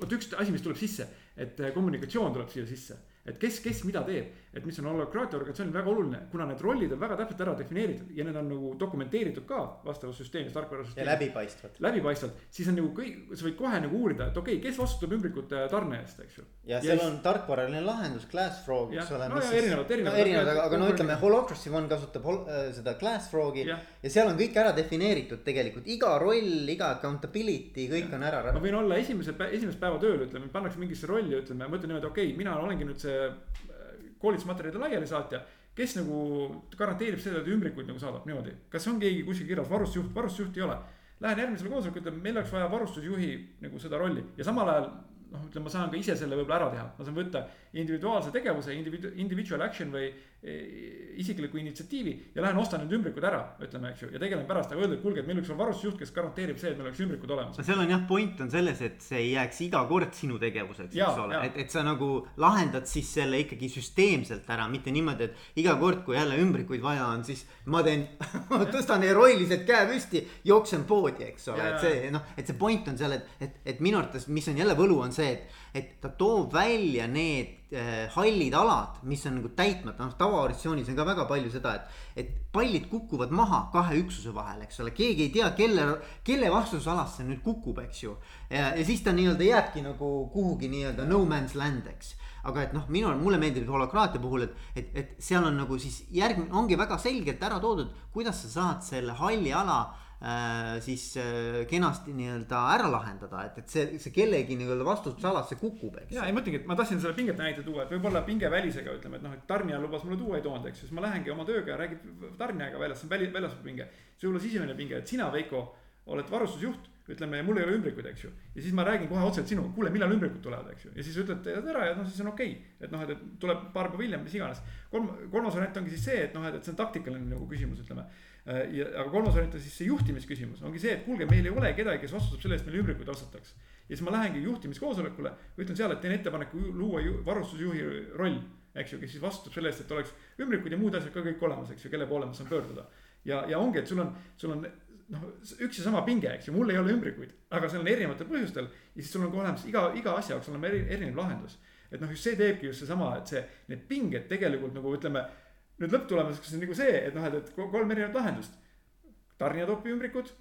vot üks asi, mis tuleb sisse, et eh, kommunikatsioon tuleb siia sisse. Et kes, kes mida teeb, et mis on holokraatia organisatsioonil väga oluline, kuna need rollid on väga täpselt ära defineeritud ja need on nagu dokumenteeritud ka vastavas süsteemis, tarkvarasüsteemis. ja läbipaistvad. läbipaistvalt, siis on nagu kõik, sa võid kohe nagu uurida, et okei okay,, kes vastutab ümbrikute tarne eest, eks ju. ja seal ja on tarkvaraline lahendus, Glassfrog, eks ole. no ja erinevad, erinevad. no erinevad, aga, aga no ütleme, Holocracy One kasutab hol, äh, seda Glassfrogi ja. ja seal on kõik ära defineeritud tegelikult, iga roll, iga accountability, kõik ja. on ära. ma võin olla esimese, esimest päeva tööl, ütleme, pannakse mingisse rolli, ütleme, ma ütlen niimoodi, okei okay,, mina olengi nüüd see koolitusmaterjalide laialisaatja, kes nagu garanteerib seda, et ümbrikuid nagu saadab niimoodi. kas on keegi kuskil kirjas varustusjuht, varustusjuhti ei ole. Lähen järgmisele koosolekule, ütlen, meil oleks vaja varustusjuhi nagu seda rolli ja samal ajal noh, ütleme, ma saan ka ise selle võib-olla ära teha, ma saan võtta individuaalse tegevuse, individu-, individual action või e, isikliku initsiatiivi ja lähen ostan need ümbrikud ära, ütleme, eks ju, ja tegelen pärast, aga öelda, et kuulge, et meil võiks olla varustusjuht, kes garanteerib see, et meil oleks ümbrikud olemas. no seal on jah, point on selles, et see ei jääks iga kord sinu tegevuseks, eks ole, et, et sa nagu lahendad siis selle ikkagi süsteemselt ära, mitte niimoodi, et iga kord, kui jälle ümbrikuid vaja on, siis ma teen tõstan heroiliselt käe püsti, jooksen poodi, eks ole, et see noh, et see point on seal, et, et, et minu arvates, mis on jälle võlu, on see, et, et ta toob välja need äh, hallid alad, mis on nagu täitmata, noh tavaorganisatsioonis on ka väga palju seda, et. et pallid kukuvad maha kahe üksuse vahel, eks ole, keegi ei tea, kelle, kelle vastutusalas see nüüd kukub, eks ju. ja, siis ta nii-öelda jääbki nagu kuhugi nii-öelda no man's land, eks aga et noh, minul, mulle meeldib holokraatia puhul, et, et, et seal on nagu siis järgmine, ongi väga selgelt ära toodud, kuidas sa saad selle halli ala siis äh, kenasti nii-öelda ära lahendada, et, et see, see kellegi nii-öelda vastutusalasse kukub, eks. ja ei ma ütlengi, et ma tahtsin selle pinget näite tuua, et võib-olla pingevälisega ütleme, et noh, et tarnija lubas mulle tuua, ei toonud, eks ju, siis ma lähengi oma tööga ja räägin tarnijaga väljas, see on väli, väljaspool pinge. see võib olla sisemine pinge, et sina, Veiko, oled varustusjuht ütleme, mul ei ole ümbrikuid, eks ju. ja siis ma räägin kohe otseselt sinuga, kuule, millal ümbrikud tulevad, eks ju. ja siis ütled ära ja noh, siis on okei okay.. et noh, et tuleb paar päeva hiljem, mis iganes. kolm, kolmas variant ongi siis see, et noh, et, et see on taktikaline nagu küsimus, ütleme. Äh, ja, aga kolmas variant on siis see juhtimisküsimus, ongi see, et kuulge, meil ei ole kedagi, kes vastutab selle eest, meil ümbrikuid ostataks. ja siis ma lähengi juhtimiskoosolekule, ütlen seal, et teen ettepaneku luua varustusjuhi roll, eks ju, kes siis vastutab selle eest, et oleks ümbrikud ja muud asjad ka kõik olemas, eks ju, kelle poole ma saan pöörduda. ja, ja ongi, et sul on, sul on noh, üks ja sama pinge, eks ju, mul ei ole ümbrikuid, aga seal on erinevatel põhjustel ja siis sul on ka olemas iga, iga asja jaoks on eri, erinev lahendus. et noh, just see teebki just seesama, et see, need pinged tegelikult nagu ütleme nüüd lõpptulemuseks on nagu see, et noh, et, et kolm erinevat lahendust. tarnija toob ümbrikud,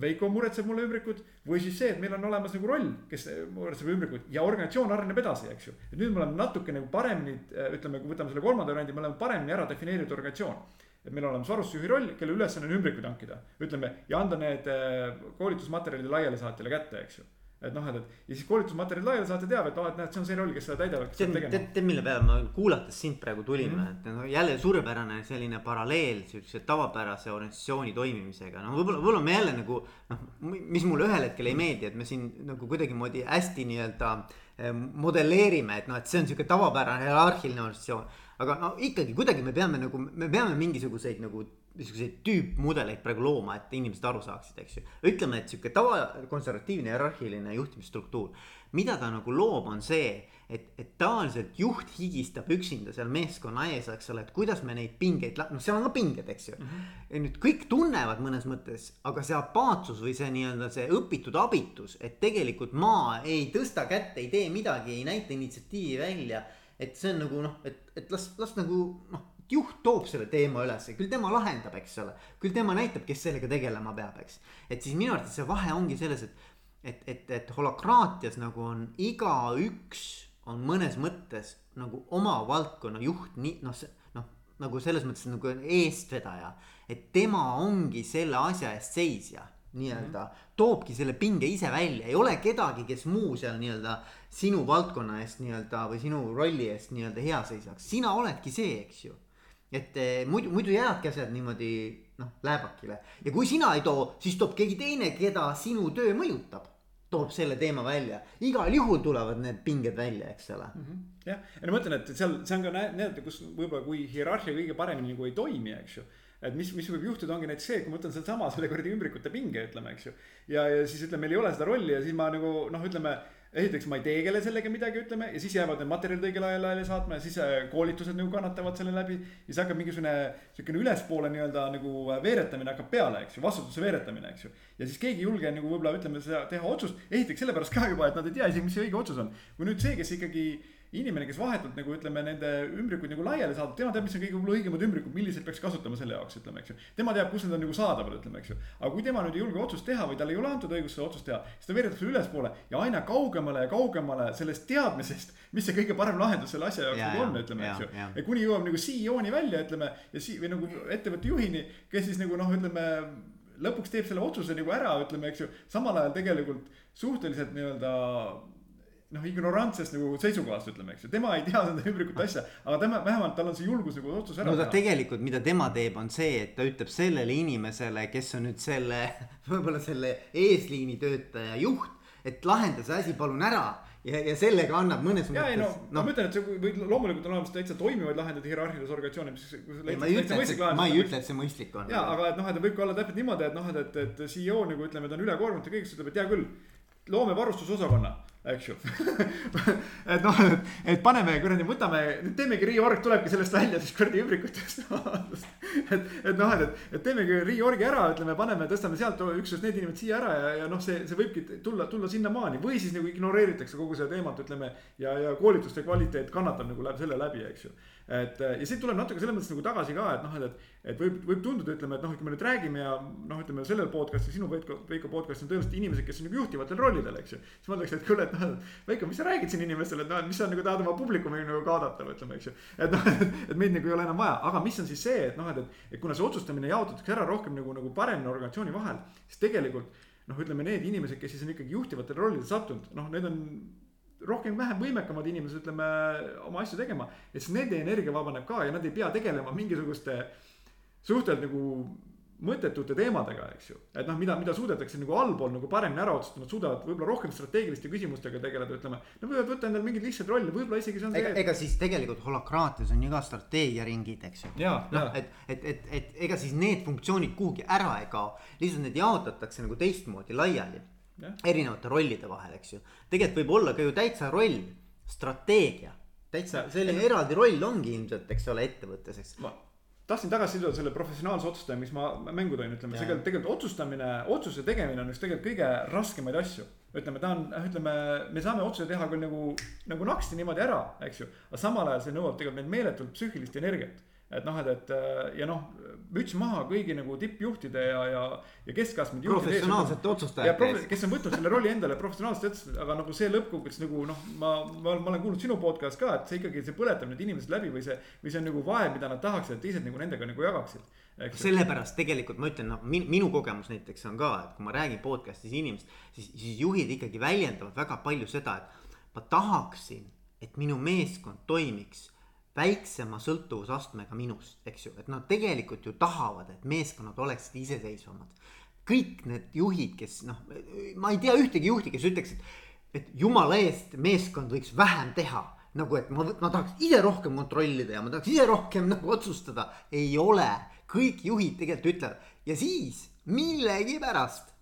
Veiko muretseb mulle ümbrikud või siis see, et meil on olemas nagu roll, kes muretseb ümbrikud ja organisatsioon areneb edasi, eks ju. et nüüd me oleme natuke nagu paremini, ütleme, kui võtame selle kolmanda variandi, me oleme paremini ära defineeritud organisatsioon. et meil on olemas varustusjuhi roll, kelle ülesanne on ümbrikuid hankida, ütleme ja anda need eh, koolitusmaterjalid laialisaatjale kätte, eks ju et noh, et, et ja siis koolitusmaterjalid laiali saate teada, et aa, et näed, see on see roll, kes seda täidab. tead, tead, tead, mille peale ma kuulates sind praegu tulin mm, -hmm. et no jälle suurepärane selline paralleel siukse tavapärase organisatsiooni toimimisega, no võib-olla, võib-olla me jälle nagu. noh, mis mulle ühel hetkel ei meeldi, et me siin nagu kuidagimoodi hästi nii-öelda eh, modelleerime, et noh, et see on sihuke tavapärane hierarhiline organisatsioon. aga no ikkagi kuidagi me peame nagu, me peame mingisuguseid nagu niisuguseid tüüpmudeleid praegu looma, et inimesed aru saaksid, eks ju. ütleme, et sihuke tava konservatiivne hierarhiline juhtimisstruktuur, mida ta nagu loob, on see, et, et tavaliselt juht higistab üksinda seal meeskonna ees, eks ole, et kuidas me neid pingeid, noh, seal on ka pinged, eks ju mm. -hmm. ja nüüd kõik tunnevad mõnes mõttes, aga see apaatsus või see nii-öelda see õpitud abitus, et tegelikult ma ei tõsta kätt, ei tee midagi, ei näita initsiatiivi välja. et see on nagu noh, et, et las, las nagu noh juht toob selle teema ülesse, küll tema lahendab, eks ole. küll tema näitab, kes sellega tegelema peab, eks. et siis minu arvates see vahe ongi selles, et, et, et, et holokraatias nagu on igaüks on mõnes mõttes nagu oma valdkonna juht, nii noh, noh, nagu selles mõttes nagu eestvedaja. et tema ongi selle asja eest seisja nii-öelda mm, -hmm. toobki selle pinge ise välja, ei ole kedagi, kes muu seal nii-öelda sinu valdkonna eest nii-öelda või sinu rolli eest nii-öelda hea seisaks, sina oledki see, eks ju et eh, muidu, muidu jäävadki asjad niimoodi noh, lääbakile ja kui sina ei too, siis toob keegi teine, keda sinu töö mõjutab toob selle teema välja, igal juhul tulevad need pinged välja, eks ole mm. -hmm. jah, ja ma ütlen, et seal, see on ka näide, kus võib-olla kui hierarhia kõige paremini nagu ei toimi, eks ju. et mis, mis võib juhtuda, ongi näiteks see, kui ma võtan sedasama selle kuradi ümbrikute pinge, ütleme, eks ju. ja, ja siis ütleme, meil ei ole seda rolli ja siis ma nagu noh, ütleme esiteks ma ei tegele sellega midagi, ütleme, ja siis jäävad need materjalid õigel ajal laiali saatma ja siis äh, koolitused nagu kannatavad selle läbi. ja siis hakkab mingisugune sihukene ülespoole nii-öelda nagu äh, veeretamine hakkab peale, eks ju, vastutuse veeretamine, eks ju. ja siis keegi ei julge nagu võib-olla ütleme seda teha otsust, esiteks sellepärast ka juba, et nad ei tea isegi, mis see õige otsus on. kui nüüd see, kes ikkagi inimene, kes vahetult nagu ütleme, nende ümbrikuid nagu laiali saadab, tema teab, mis on kõige võib-olla õigemad ümbrikud, milliseid peaks kasutama selle jaoks, ütleme, eks ju. tema teab, kus need on nagu saadaval, ütleme, eks ju. aga kui tema nüüd ei julge otsust teha või talle ei ole antud õigust seda otsust teha, siis ta veeretab selle ülespoole ja aina kaugemale ja kaugemale sellest teadmisest, mis see kõige parem lahendus selle asja jaoks nagu on, ütleme, eks ju. ja kuni jõuab nagu CEO-ni välja, ütleme, ja sii- või nagu ettevõtte juhini, kes siis nagu noh, ütleme lõpuks teeb selle otsuse nagu ära, ütleme, eks ju, samal ajal tegelikult suhteliselt nii-öelda noh, ignorantsest nagu seisukohast ütleme, eks ju, tema ei tea seda ümbrikute asja, aga tema vähemalt tal on see julgus nagu otsus ära no teha. tegelikult, mida tema teeb, on see, et ta ütleb sellele inimesele, kes on nüüd selle, võib-olla selle eesliini töötaja juht, et lahenda see asi palun ära ja, ja sellega annab mõnes ja, mõttes. no, no ma ütlen, et see või loomulikult on olemas täitsa toimivaid lahendeid hierarhilises organisatsioonis, mis. ma ei ütle, et ma ei ütle, et see mõistlik on. ja, aga et noh, et võib ka olla täpselt niimoodi, et noh, et, et, et CEO nagu ütleme, ta on ülekoormatud ja kõigest ütleb, et hea küll. loome varustusosakonna eks ju. Et noh, et, paneme kuradi, võtame, teemegi reorg tulebki sellest välja siis kuradi ümbrikutest et, et noh, et, et teemegi reorgi ära, ütleme, paneme, tõstame sealt üksteist need inimesed siia ära ja, ja noh, see, see võibki tulla, tulla sinnamaani. Või siis nagu ignoreeritakse kogu seda teemat, ütleme. ja, ja koolituste kvaliteet kannatab nagu läbi selle läbi, eks ju et ja siit tuleb natuke selles mõttes nagu tagasi ka, et noh, et, et, et võib, võib tunduda, ütleme, et noh, kui me nüüd räägime ja noh, ütleme sellel podcast'il, sinu Veiko, Veiko podcast'il on tõenäoliselt inimesed, kes on nagu juhtivatel rollidel, eks ju. siis mõeldakse, et kuule, et noh, Veiko, mis sa räägid siin inimestele, et noh, mis sa nagu tahad oma publikumi nagu kaadata, ütleme, eks ju. et noh, et meid nagu ei ole enam vaja, aga mis on siis see, et noh, et, et, et kuna see otsustamine jaotatakse ära rohkem nagu, nagu paremini organisatsiooni vahel, siis tegelikult noh, ütleme need inimesed, kes siis on ikkagi juhtivatel rollidel sattunud, noh, need on rohkem-vähem võimekamad inimesed, ütleme oma asju tegema. et siis nende energia vabaneb ka ja nad ei pea tegelema mingisuguste suhteliselt nagu mõttetute teemadega, eks ju. et noh, mida, mida suudetakse nagu allpool nagu paremini ära otsustada, nad suudavad võib-olla rohkem strateegiliste küsimustega tegeleda, ütleme. Nad võivad võtta endale mingeid lihtsaid rolle, võib-olla isegi see on ega, ega siis tegelikult holakraatias on ju ka strateegiaringid, eks ju. noh, et, et, et, et ega siis need funktsioonid kuhugi ära ei kao, lihtsalt need jaotatakse nagu teistmoodi laiali erinevate rollide vahel, eks ju. tegelikult võib olla ka ju täitsa roll, strateegia, täitsa selline ja, eraldi roll ongi ilmselt, eks ole, ettevõttes, eks. ma tahtsin tagasi siduda selle professionaalse otsustaja, mis ma mängu tõin, ütleme, tegelikult, tegelikult otsustamine, otsuse tegemine on üks tegelikult kõige raskemaid asju. ütleme, ta on, ütleme, me saame otsuse teha küll nagu, nagu naksti niimoodi ära, eks ju, aga samal ajal see nõuab tegelikult meilt meeletult psüühilist energiat et noh, et, et ja noh, müts maha kõigi nagu tippjuhtide ja, ja, ja keskastmete. professionaalsete otsustajate ees. kes on võtnud selle rolli endale professionaalselt aga nagu see lõppkokkuvõttes nagu noh, ma, ma, ma olen kuulnud sinu podcast ka, et see ikkagi, see põletab need inimesed läbi või see. või see on nagu vae, mida nad tahaksid, et teised nagu nendega nagu jagaksid. sellepärast tegelikult ma ütlen, noh min, minu kogemus näiteks on ka, et kui ma räägin podcast'is inimest, siis, siis juhid ikkagi väljendavad väga palju seda, et ma tahaksin, et minu meeskond toimiks väiksema sõltuvusastmega minust, eks ju, et nad tegelikult ju tahavad, et meeskonnad oleksid iseseisvamad. kõik need juhid, kes noh, ma ei tea ühtegi juhti, kes ütleks, et, et jumala eest, meeskond võiks vähem teha. nagu, et ma, ma tahaks ise rohkem kontrollida ja ma tahaks ise rohkem nagu otsustada, ei ole, kõik juhid tegelikult ütlevad ja siis millegipärast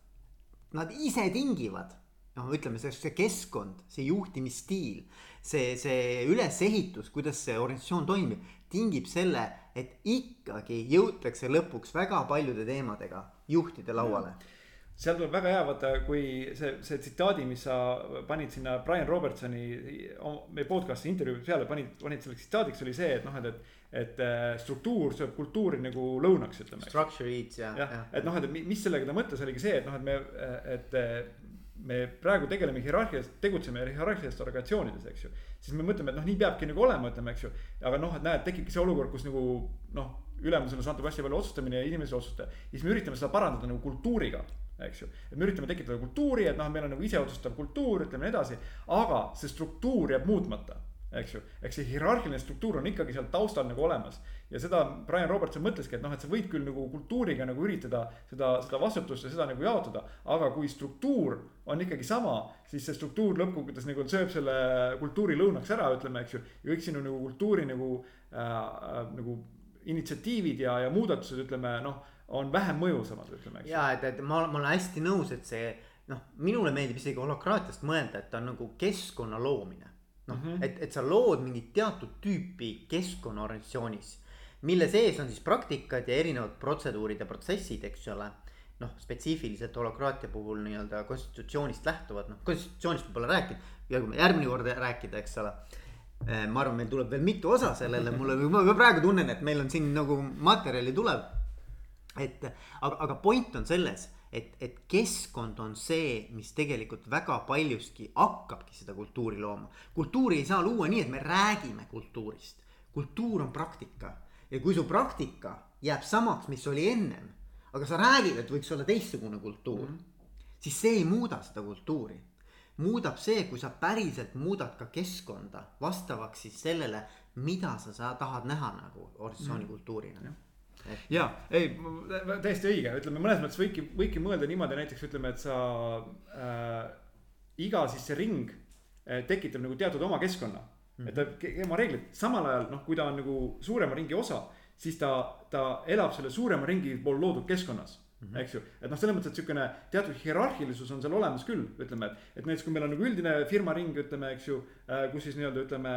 nad ise tingivad noh, ütleme see, see keskkond, see juhtimisstiil see, see ülesehitus, kuidas see organisatsioon toimib, tingib selle, et ikkagi jõutakse lõpuks väga paljude teemadega juhtide lauale seal tuleb väga hea vaata, kui see, see tsitaadi, mis sa panid sinna Brian Robertsoni meie podcast'i intervjuu peale panid, panid selleks tsitaadiks oli see, et noh, et, et. et struktuur sööb kultuuri nagu lõunaks, ütleme. Structure eats ja, ja. ja., et noh, et mis sellega ta mõtles, oligi see, et noh, et me, et me praegu tegeleme hierarhiast, tegutseme hierarhilistes organisatsioonides, eks ju. siis me mõtleme, et noh, nii peabki nagu olema, ütleme, eks ju. aga noh, et näed, tekibki see olukord, kus nagu noh, ülemusele satub hästi palju otsustamine ja inimese otsustaja. siis me üritame seda parandada nagu kultuuriga, eks ju. et me üritame tekitada kultuuri, et noh, meil on nagu iseotsustav kultuur, ütleme nii edasi. aga see struktuur jääb muutmata eks ju, eks see hierarhiline struktuur on ikkagi seal taustal nagu olemas. ja seda Brian Robertson mõtleski, et noh, et sa võid küll nagu kultuuriga nagu üritada seda, seda vastutust ja seda nagu jaotada. aga kui struktuur on ikkagi sama, siis see struktuur lõppkokkuvõttes nagu sööb selle kultuuri lõunaks ära, ütleme, eks ju. ja kõik sinu nagu kultuuri nagu äh,, äh, nagu initsiatiivid ja, ja muudatused, ütleme noh, on vähem mõjusamad, ütleme, ja et, et ma, ma olen hästi nõus, et see noh, minule meeldib isegi holakraatiast mõelda, et ta on nagu keskkonna loomine. Noh mm -hmm., et, et sa lood mingit teatud tüüpi keskkonna organisatsioonis, mille sees on siis praktikad ja erinevad protseduurid ja protsessid, eks ole noh, spetsiifiliselt holokraatia puhul nii-öelda konstitutsioonist lähtuvad, noh konstitutsioonist pole rääkinud, järgmine kord rääkida, eks ole Eh, ma arvan, meil tuleb veel mitu osa sellele, mulle, ma praegu tunnen, et meil on siin nagu materjali tuleb. et aga, aga point on selles, et, et keskkond on see, mis tegelikult väga paljuski hakkabki seda kultuuri looma. kultuuri ei saa luua nii, et me räägime kultuurist, kultuur on praktika ja kui su praktika jääb samaks, mis oli ennem, aga sa räägid, et võiks olla teistsugune kultuur mm, -hmm. siis see ei muuda seda kultuuri muudab see, kui sa päriselt muudad ka keskkonda vastavaks siis sellele, mida sa, sa tahad näha nagu organisatsiooni mm. kultuurina et.... ja ei, täiesti õige, ütleme mõnes mõttes võibki, võibki mõelda niimoodi näiteks ütleme, et sa äh, iga siis see ring äh, tekitab nagu teatud oma keskkonna mm. -hmm. et ta, oma reeglid, samal ajal noh, kui ta on nagu suurema ringi osa, siis ta, ta elab selle suurema ringi pool loodud keskkonnas Mm -hmm. eks ju, et noh, selles mõttes, et sihukene teatud hierarhilisus on seal olemas küll, ütleme, et, et näiteks kui meil on nagu üldine firma ring, ütleme, eks ju äh,, kus siis nii-öelda ütleme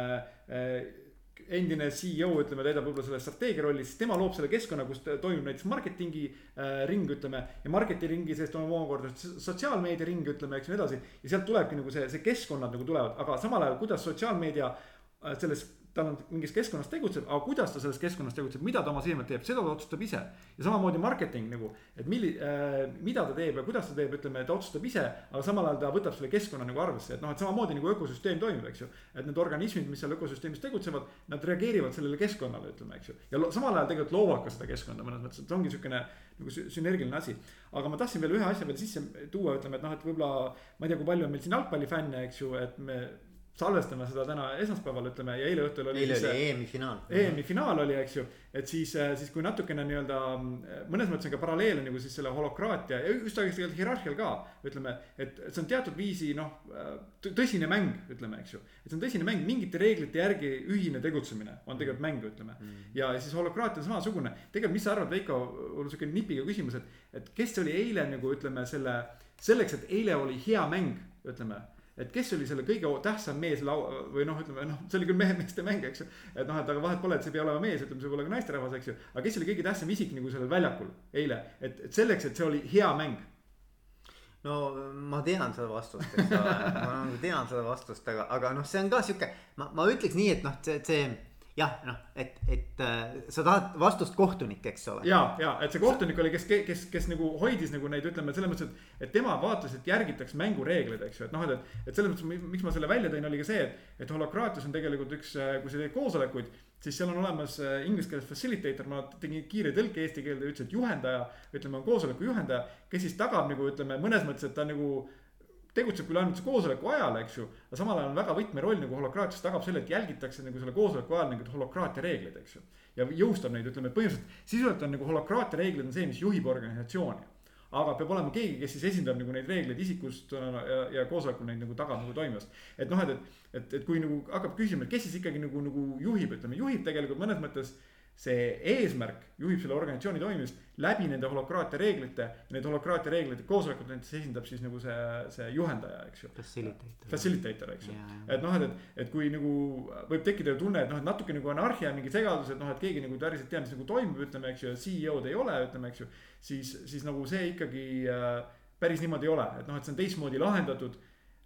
äh, endine CEO, ütleme, täidab võib-olla selle strateegia rolli, siis tema loob selle keskkonna, kus toimub näiteks marketingi äh, ring, ütleme. ja marketingi sees toimub omakorda sotsiaalmeedia ring, ütleme, eks ju, nii edasi. ja sealt tulebki nagu see, see keskkonnad nagu tulevad, aga samal ajal, kuidas sotsiaalmeedia äh, selles ta on mingis keskkonnas tegutseb, aga kuidas ta selles keskkonnas tegutseb, mida ta oma silmad teeb, seda ta otsustab ise. ja samamoodi marketing nagu, et milli- äh,, mida ta teeb ja kuidas ta teeb, ütleme, ta otsustab ise, aga samal ajal ta võtab selle keskkonna nagu arvesse, et noh, et samamoodi nagu ökosüsteem toimib, eks ju. et need organismid, mis seal ökosüsteemis tegutsevad, nad reageerivad sellele keskkonnale, ütleme, eks ju. ja samal ajal tegelikult loovad ka seda keskkonda mõnes mõttes, et ongi sihukene nagu sünergiline asi. aga ma tahtsin veel ühe asja veel sisse tuua, ütleme, et noh, et võib-olla ma ei tea, kui palju on meil siin jalgpallifänne, eks ju, et me salvestame seda täna esmaspäeval, ütleme ja eile õhtul oli. eile oli EM-i finaal. EM-i finaal oli, eks ju, et siis, äh, siis kui natukene nii-öelda mõnes mõttes on ka paralleel nagu siis selle holokraatia ja just tegelikult hierarhial ka. ütleme, et see on teatud viisi noh, äh, tõsine mäng, ütleme, eks ju. et see on tõsine mäng, mingite reeglite järgi ühine tegutsemine on tegelikult mäng, ütleme mm.. ja siis holokraatia on samasugune, tegelikult, mis sa arvad, Veiko, mul on sihuke nipiga küsimus, et, et kes oli eile nagu ütleme selle, selleks, et eile oli hea mäng, ütleme et kes oli selle kõige tähtsam mees lau- või noh, ütleme noh, see oli küll mehe meeste mäng, eks ju. et noh, et aga vahet pole, et see ei pea olema mees, ütleme, see võib olla ka naisterahvas, eks ju. aga kes oli kõige tähtsam isik nagu sellel väljakul eile, et, et selleks, et see oli hea mäng. no ma tean seda vastust, eks ole, ma nagu tean seda vastust, aga, aga noh, see on ka sihuke, ma, ma ütleks nii, et noh, see, see jah, noh, et, et äh, sa tahad vastust kohtunik, eks ole. ja, ja et see kohtunik oli, kes, kes, kes nagu hoidis nagu neid, ütleme selles mõttes, et, et tema vaatas, et järgitaks mängureegleid, eks ju, et noh, et, et, et selles mõttes, miks ma selle välja tõin, oli ka see, et, et holokraatias on tegelikult üks, äh, kui sa teed koosolekuid siis seal on olemas äh, inglise keeles facilitator, ma tegin kiire tõlke eesti keelde, ütles, et juhendaja, ütleme, on koosoleku juhendaja, kes siis tagab nagu ütleme mõnes mõttes, et ta nagu tegutseb küll ainult koosoleku ajal, eks ju. aga samal ajal on väga võtmeroll nagu holokraatias tagab selle, et jälgitakse nagu selle koosoleku ajal mingeid holokraatia reegleid, eks ju. ja jõustab neid, ütleme, et põhimõtteliselt sisuliselt on nagu holokraatia reeglid on see, mis juhib organisatsiooni. aga peab olema keegi, kes siis esindab nagu neid reegleid isikustena ja, ja koosolekul neid nagu tagab nagu toimivast. et noh, et, et, et, et kui nagu hakkab küsima, et kes siis ikkagi nagu, nagu juhib, ütleme, juhib tegelikult mõnes mõttes see eesmärk juhib selle organisatsiooni toimimist läbi nende holokraatia reeglite. Need holokraatia reeglite koosolekut näiteks esindab siis nagu see, see juhendaja, eks ju. Facilitator. Facilitator, eks ju. et noh, et, et, et kui nagu võib tekkida tunne, et noh, et natuke nagu anarhia, mingi segadus, et noh, et keegi nagu päriselt teab, mis nagu toimub, ütleme, eks ju, CEO-d ei ole, ütleme, eks ju. siis, siis nagu see ikkagi äh, päris niimoodi ei ole, et noh, et see on teistmoodi lahendatud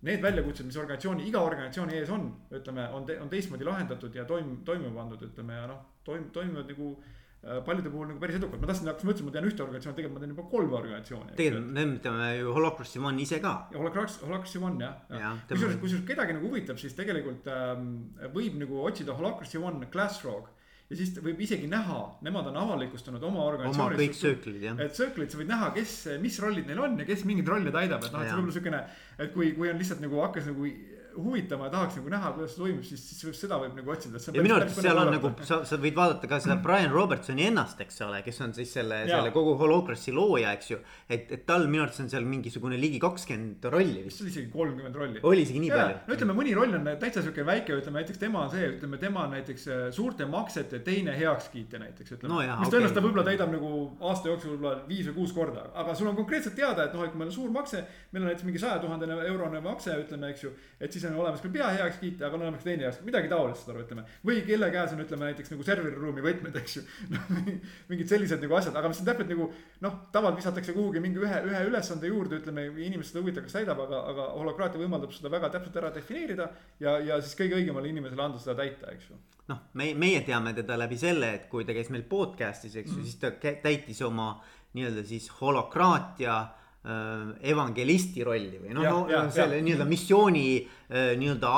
need väljakutsed, mis organisatsiooni, iga organisatsiooni ees on, ütleme, on, on teistmoodi lahendatud ja toim-, toimuma pandud, ütleme ja noh, toim-, toimivad nagu äh, paljude puhul nagu päris edukalt, ma tahtsin, hakkasin mõtlema, ma tean ühte organisatsiooni, tegelikult ma tean juba kolme organisatsiooni. tegelikult me teame ju Holocrossi One ise ka. Holocross, Holocrossi One jah ja. ja. kusjuures, kusjuures kedagi nagu huvitab, siis tegelikult ähm, võib nagu otsida Holocrossi One Glassrock ja siis võib isegi näha, nemad on avalikustanud oma organisatsiooni. oma kõik circle'id jah. et circle'id, sa võid näha, kes, mis rollid neil on ja kes mingeid rolle täidab, et noh, et see võib olla siukene. et kui, kui on lihtsalt nagu hakkas nagu huvitama ja tahaks nagu näha, kuidas see toimub, siis, siis seda võib nagu otsida. ja minu arvates seal on nagu, sa, sa võid vaadata ka seda Brian Robertsoni ennast, eks ole, kes on siis selle, selle kogu Holocrossi looja, eks ju. et, et tal minu arvates on seal mingisugune ligi kakskümmend rolli vist. isegi kolmkümmend rolli. oli isegi nii ja, palju? no ütleme, mõni roll on täitsa sihuke väike, ütleme näiteks tema on see, ütleme tema on näiteks äh, suurte maksete teine heakskiitja näiteks, ütleme no. mis okay. tõenäoliselt ta võib-olla täidab nagu aasta jooksul võib-olla viis või kuus korda, aga sul on konkreetselt teada, et noh, et kui meil on suur makse, meil on näiteks mingi saja tuhandene eurone makse, ütleme, eks ju. et siis on olemas küll pea heakskiitja, aga on olemas teine heakskiitja, midagi taolist, saad aru, ütleme. või kelle käes on, ütleme näiteks nagu serveriruumi võtmed, eks ju. noh, mingid sellised nagu asjad, aga mis on täpselt nagu noh, tavaliselt visatakse kuhugi mingi ühe, ühe ülesande juurde, ütleme, inimest seda huvitav, kas täidab, aga, aga holokraatia võimaldab seda väga täpselt ära defineerida. ja, ja siis kõige õigemale inimesele anda seda täita, eks ju noh, meie, meie teame teda läbi selle, et kui ta käis meil podcast'is, eks ju mm -hmm., siis ta täitis oma nii-öelda siis holokraatia evangelisti rolli või noh, no, no, selle nii-öelda missiooni äh, nii-öelda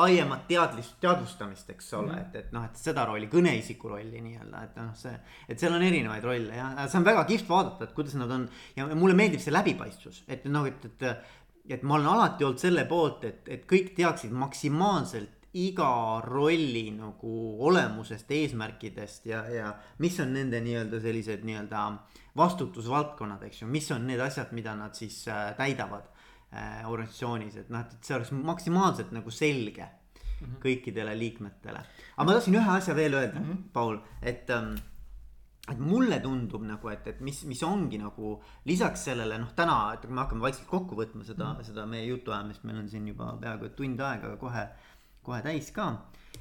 laiemat teadlist, teadvustamist, eks ole mm, -hmm. et, et noh, et seda rolli, kõneisiku rolli nii-öelda, et noh, see. et seal on erinevaid rolle ja see on väga kihvt vaadata, et kuidas nad on ja mulle meeldib see läbipaistvus, et noh, et, et. et ma olen alati olnud selle poolt, et, et kõik teaksid maksimaalselt iga rolli nagu olemusest, eesmärkidest ja, ja mis on nende nii-öelda sellised nii-öelda vastutusvaldkonnad, eks ju, mis on need asjad, mida nad siis äh, täidavad äh, organisatsioonis, et noh, et see oleks maksimaalselt nagu selge mm -hmm. kõikidele liikmetele. aga ma tahtsin ühe asja veel öelda mm, -hmm. Paul, et ähm, et mulle tundub nagu, et, et mis, mis ongi nagu lisaks sellele noh, täna, et kui me hakkame vaikselt kokku võtma seda mm, -hmm. seda meie jutuajamist, meil on siin juba peaaegu tund aega, kohe kohe täis ka.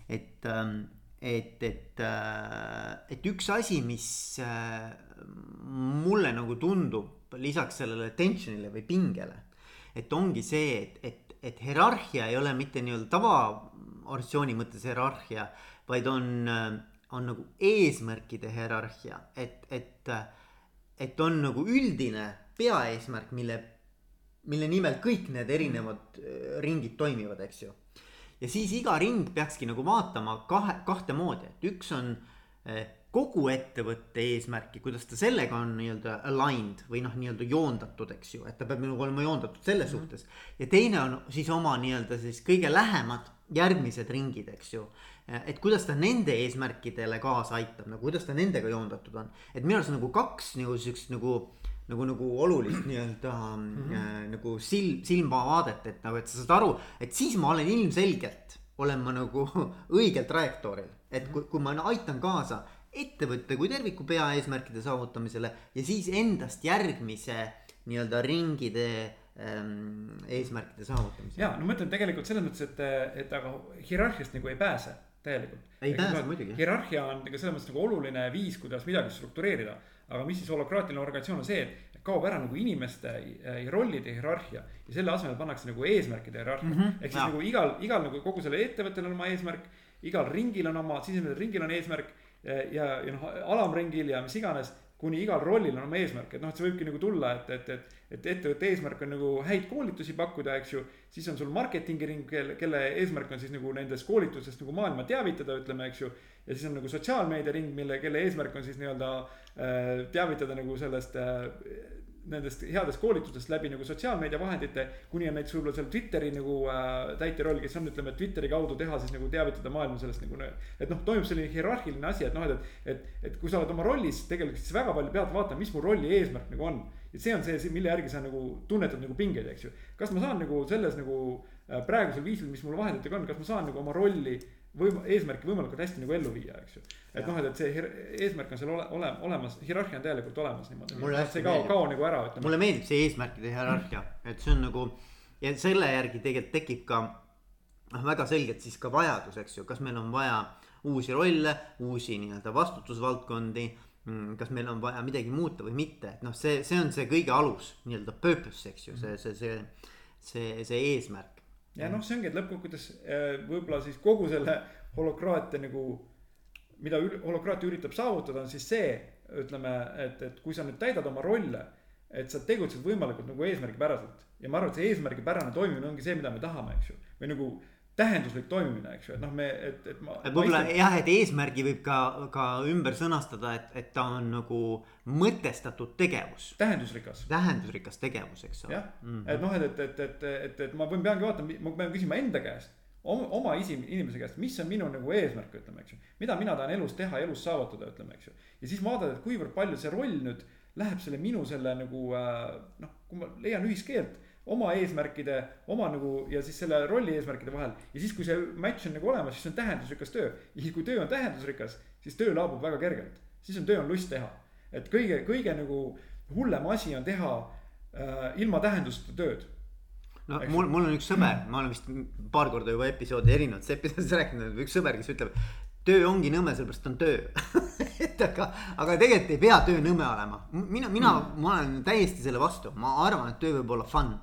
et, ähm, et, et, äh, et üks asi, mis äh, mulle nagu tundub lisaks sellele tension'ile või pingele. et ongi see, et, et, et hierarhia ei ole mitte nii-öelda tavaorganisatsiooni mõttes hierarhia, vaid on, äh, on nagu eesmärkide hierarhia, et, et, et on nagu üldine peaeesmärk, mille, mille nimel kõik need erinevad ringid toimivad, eks ju ja siis iga ring peakski nagu vaatama kahe, kahte moodi, et üks on eh, kogu ettevõtte eesmärki, kuidas ta sellega on nii-öelda aligned või noh, nii-öelda joondatud, eks ju, et ta peab nagu olema joondatud selles mm -hmm. suhtes. ja teine on siis oma nii-öelda siis kõige lähemad järgmised ringid, eks ju. Eh, et kuidas ta nende eesmärkidele kaasa aitab, nagu kuidas ta nendega joondatud on, et minu arust nagu kaks nagu siukest nagu nagu, nagu olulist nii-öelda mm -hmm. nagu silm, silmavaadet, et nagu, et sa saad aru, et siis ma olen ilmselgelt, olen ma nagu õigel trajektooril. et kui, kui ma aitan kaasa ettevõtte kui terviku peaeesmärkide saavutamisele ja siis endast järgmise nii-öelda ringide ähm, eesmärkide saavutamisele. ja no ma ütlen tegelikult selles mõttes, et, et aga hierarhiast nagu ei pääse täielikult. ei Ehk pääse muidugi. hierarhia on nagu selles mõttes nagu oluline viis, kuidas midagi struktureerida aga mis siis holokraatiline organisatsioon on see, et kaob ära nagu inimeste äh, rollide hierarhia ja selle asemel pannakse nagu eesmärkide hierarhia mm. -hmm. ehk siis ja. nagu igal, igal nagu kogu sellel ettevõttel on oma eesmärk, igal ringil on oma, sisemisel ringil on eesmärk äh, ja, ja noh, alamringil ja mis iganes kuni igal rollil on oma eesmärk, et noh, et see võibki nagu tulla, et, et, et, et ettevõtte eesmärk on nagu häid koolitusi pakkuda, eks ju. siis on sul marketingi ring, kelle, kelle eesmärk on siis nagu nendest koolitustest nagu maailma teavitada, ütleme, eks ju. ja siis on nagu sotsiaalmeedia ring, mille, kelle eesmärk on siis nii-öelda äh, teavitada nagu sellest äh, nendest headest koolitustest läbi nagu sotsiaalmeedia vahendite. kuni on näiteks võib-olla seal Twitteri nagu äh, täitja roll, kes on, ütleme, Twitteri kaudu teha siis nagu teavitada maailma sellest nagu. et noh, toimub selline hierarhiline asi, et noh, et, et, et kui sa oled oma rollis tegelikult siis väga palju pead vaatama, mis mu rolli eesmärk nagu on. et see on see, mille järgi sa nagu tunnetad nagu pingeid, eks ju. kas ma saan nagu selles nagu praegusel viisil, mis mul vahenditega on, kas ma saan nagu oma rolli võim-, eesmärki võimalikult hästi nagu ellu viia, eks ju. et noh, et, et see eesmärk on seal ole, ole, olemas, hierarhia on täielikult olemas niimoodi. see ei kao, kao nagu ära, ütleme. mulle meeldib see eesmärkide hierarhia, et see on nagu ja selle järgi tegelikult tekib ka noh, väga selgelt siis ka vajadus, eks ju, kas meil on vaja uusi rolle, uusi nii-öelda vastutusvaldkondi mm, kas meil on vaja midagi muuta või mitte, et noh, see, see on see kõige alus nii-öelda purpose, eks ju, see, see, see, see, see eesmärk ja noh, see ongi, et lõppkokkuvõttes äh, võib-olla siis kogu selle holokraatia nagu, mida holokraatia üritab saavutada, on siis see, ütleme, et, et kui sa nüüd täidad oma rolle, et sa tegutsed võimalikult nagu eesmärgipäraselt. ja ma arvan, et see eesmärgipärane toimimine ongi see, mida me tahame, eks ju. või nagu tähenduslik toimimine, eks ju, et noh, me, et, et ma. võib-olla jah, et eesmärgi võib ka, ka ümber sõnastada, et, et ta on nagu mõtestatud tegevus. tähendusrikas. tähendusrikas tegevus, eks ole. jah mm, -hmm. et noh, et, et, et, et, et, et ma peangi vaatama, ma pean küsima enda käest oma, isi, inimese käest, mis on minu nagu eesmärk, ütleme, eks ju. mida mina tahan elus teha, elus saavutada, ütleme, eks ju. ja siis vaadata, et kuivõrd palju see roll nüüd läheb selle minu selle nagu äh, noh, kui ma leian ühiskeelt oma eesmärkide, oma nagu ja siis selle rolli eesmärkide vahel. ja siis, kui see match on nagu olemas, siis on tähendusrikas töö. ja siis, kui töö on tähendusrikas, siis töö laabub väga kergelt. siis on töö on lust teha. et kõige, kõige nagu hullem asi on teha äh, ilma tähenduseta tööd no Eks... mul, mul on üks sõber, ma olen vist paar korda juba episoodi erinevates episoodides rääkinud, üks sõber, kes ütleb. töö ongi nõme, sellepärast on töö et aga, aga tegelikult ei pea töö nõme olema. mina, mina mm., ma olen täiesti selle vastu, ma arvan, et töö võib olla fun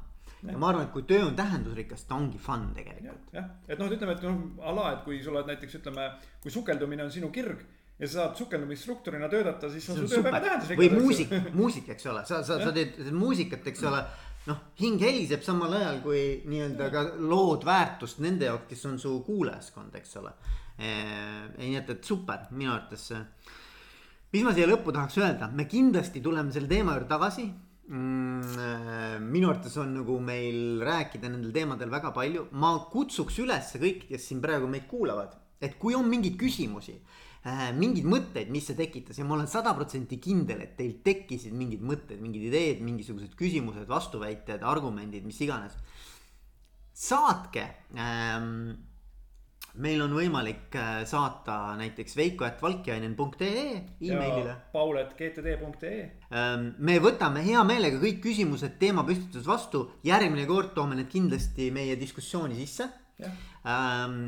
ja ma arvan, et kui töö on tähendusrikas, ta ongi fun tegelikult. jah, et noh, ütleme, et noh, a la, et kui sa oled näiteks ütleme, kui sukeldumine on sinu kirg ja sa saad sukeldumisinstruktorina töötada, siis on su töö väga tähendusrikas. või muusik, muusik, eks ole, sa, sa, sa teed muusikat, eks ole. noh, hing heliseb samal ajal kui nii-öelda ka lood väärtust nende jaoks, kes on su kuulajaskond, eks ole. ei, nii et, et super, minu arvates. mis ma siia lõppu tahaks öelda, me kindlasti tuleme selle teema juurde tagasi mm,? Minu arvates on nagu meil rääkida nendel teemadel väga palju, ma kutsuks üles kõiki, kes siin praegu meid kuulavad, et kui on mingeid küsimusi äh,, mingeid mõtteid, mis see tekitas ja ma olen sada protsenti kindel, et teil tekkisid mingid mõtted, mingid ideed, mingisugused küsimused, vastuväited, argumendid, mis iganes. saatke ähm, meil on võimalik äh, saata näiteks veiko.valkjainen.ee emailile. paul.gtd.ee. Ähm, me võtame hea meelega kõik küsimused teemapüstituses vastu, järgmine kord toome need kindlasti meie diskussiooni sisse. Ähm,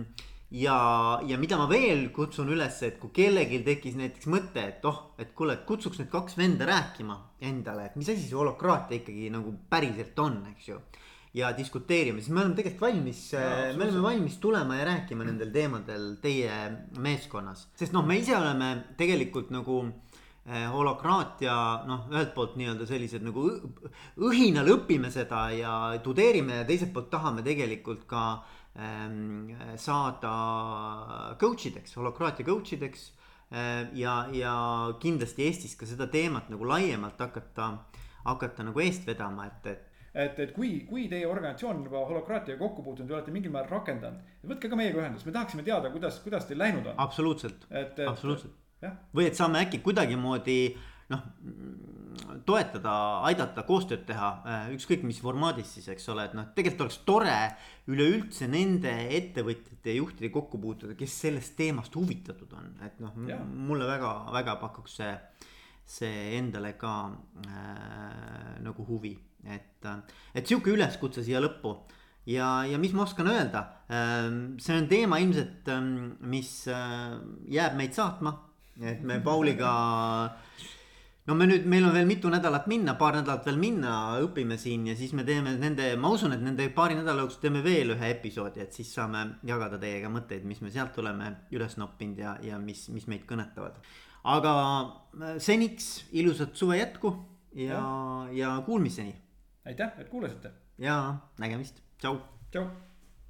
ja, ja mida ma veel kutsun üles, et kui kellelgi tekkis näiteks mõte, et oh, et kuule, et kutsuks need kaks venda rääkima endale, et mis asi see holokraatia ikkagi nagu päriselt on, eks ju ja diskuteerime, siis me oleme tegelikult valmis, äh, me oleme valmis tulema ja rääkima nendel teemadel teie meeskonnas. sest noh, me ise oleme tegelikult nagu äh, holokraatia noh, ühelt poolt nii-öelda sellised nagu õhinal õpime seda ja tudeerime ja teiselt poolt tahame tegelikult ka ähm, saada coach ideks, holokraatia coach ideks äh,. ja, ja kindlasti Eestis ka seda teemat nagu laiemalt hakata, hakata nagu eest vedama, et, et et, et kui, kui teie organisatsioon on juba holokraatiaga kokku puutunud ja olete mingil määral rakendanud, võtke ka meiega ühendust, me tahaksime teada, kuidas, kuidas teil läinud on. absoluutselt, absoluutselt. või et saame äkki kuidagimoodi noh, toetada, aidata, koostööd teha, äh, ükskõik mis formaadis siis, eks ole, et noh, tegelikult oleks tore üleüldse nende ettevõtjate ja juhtide kokku puutuda, kes sellest teemast huvitatud on, et noh, mulle väga-väga pakuks see, see endale ka äh, nagu huvi et, et sihuke üleskutse siia lõppu ja, ja mis ma oskan öelda, ähm, see on teema ilmselt, ähm, mis äh, jääb meid saatma, et me Pauliga. no me nüüd, meil on veel mitu nädalat minna, paar nädalat veel minna, õpime siin ja siis me teeme nende, ma usun, et nende paari nädala jooksul teeme veel ühe episoodi, et siis saame jagada teiega mõtteid, mis me sealt oleme üles noppinud ja, ja mis, mis meid kõnetavad. aga äh, seniks ilusat suve jätku ja, ja, ja kuulmiseni aitäh, et kuulasite. ja nägemist, tšau. tšau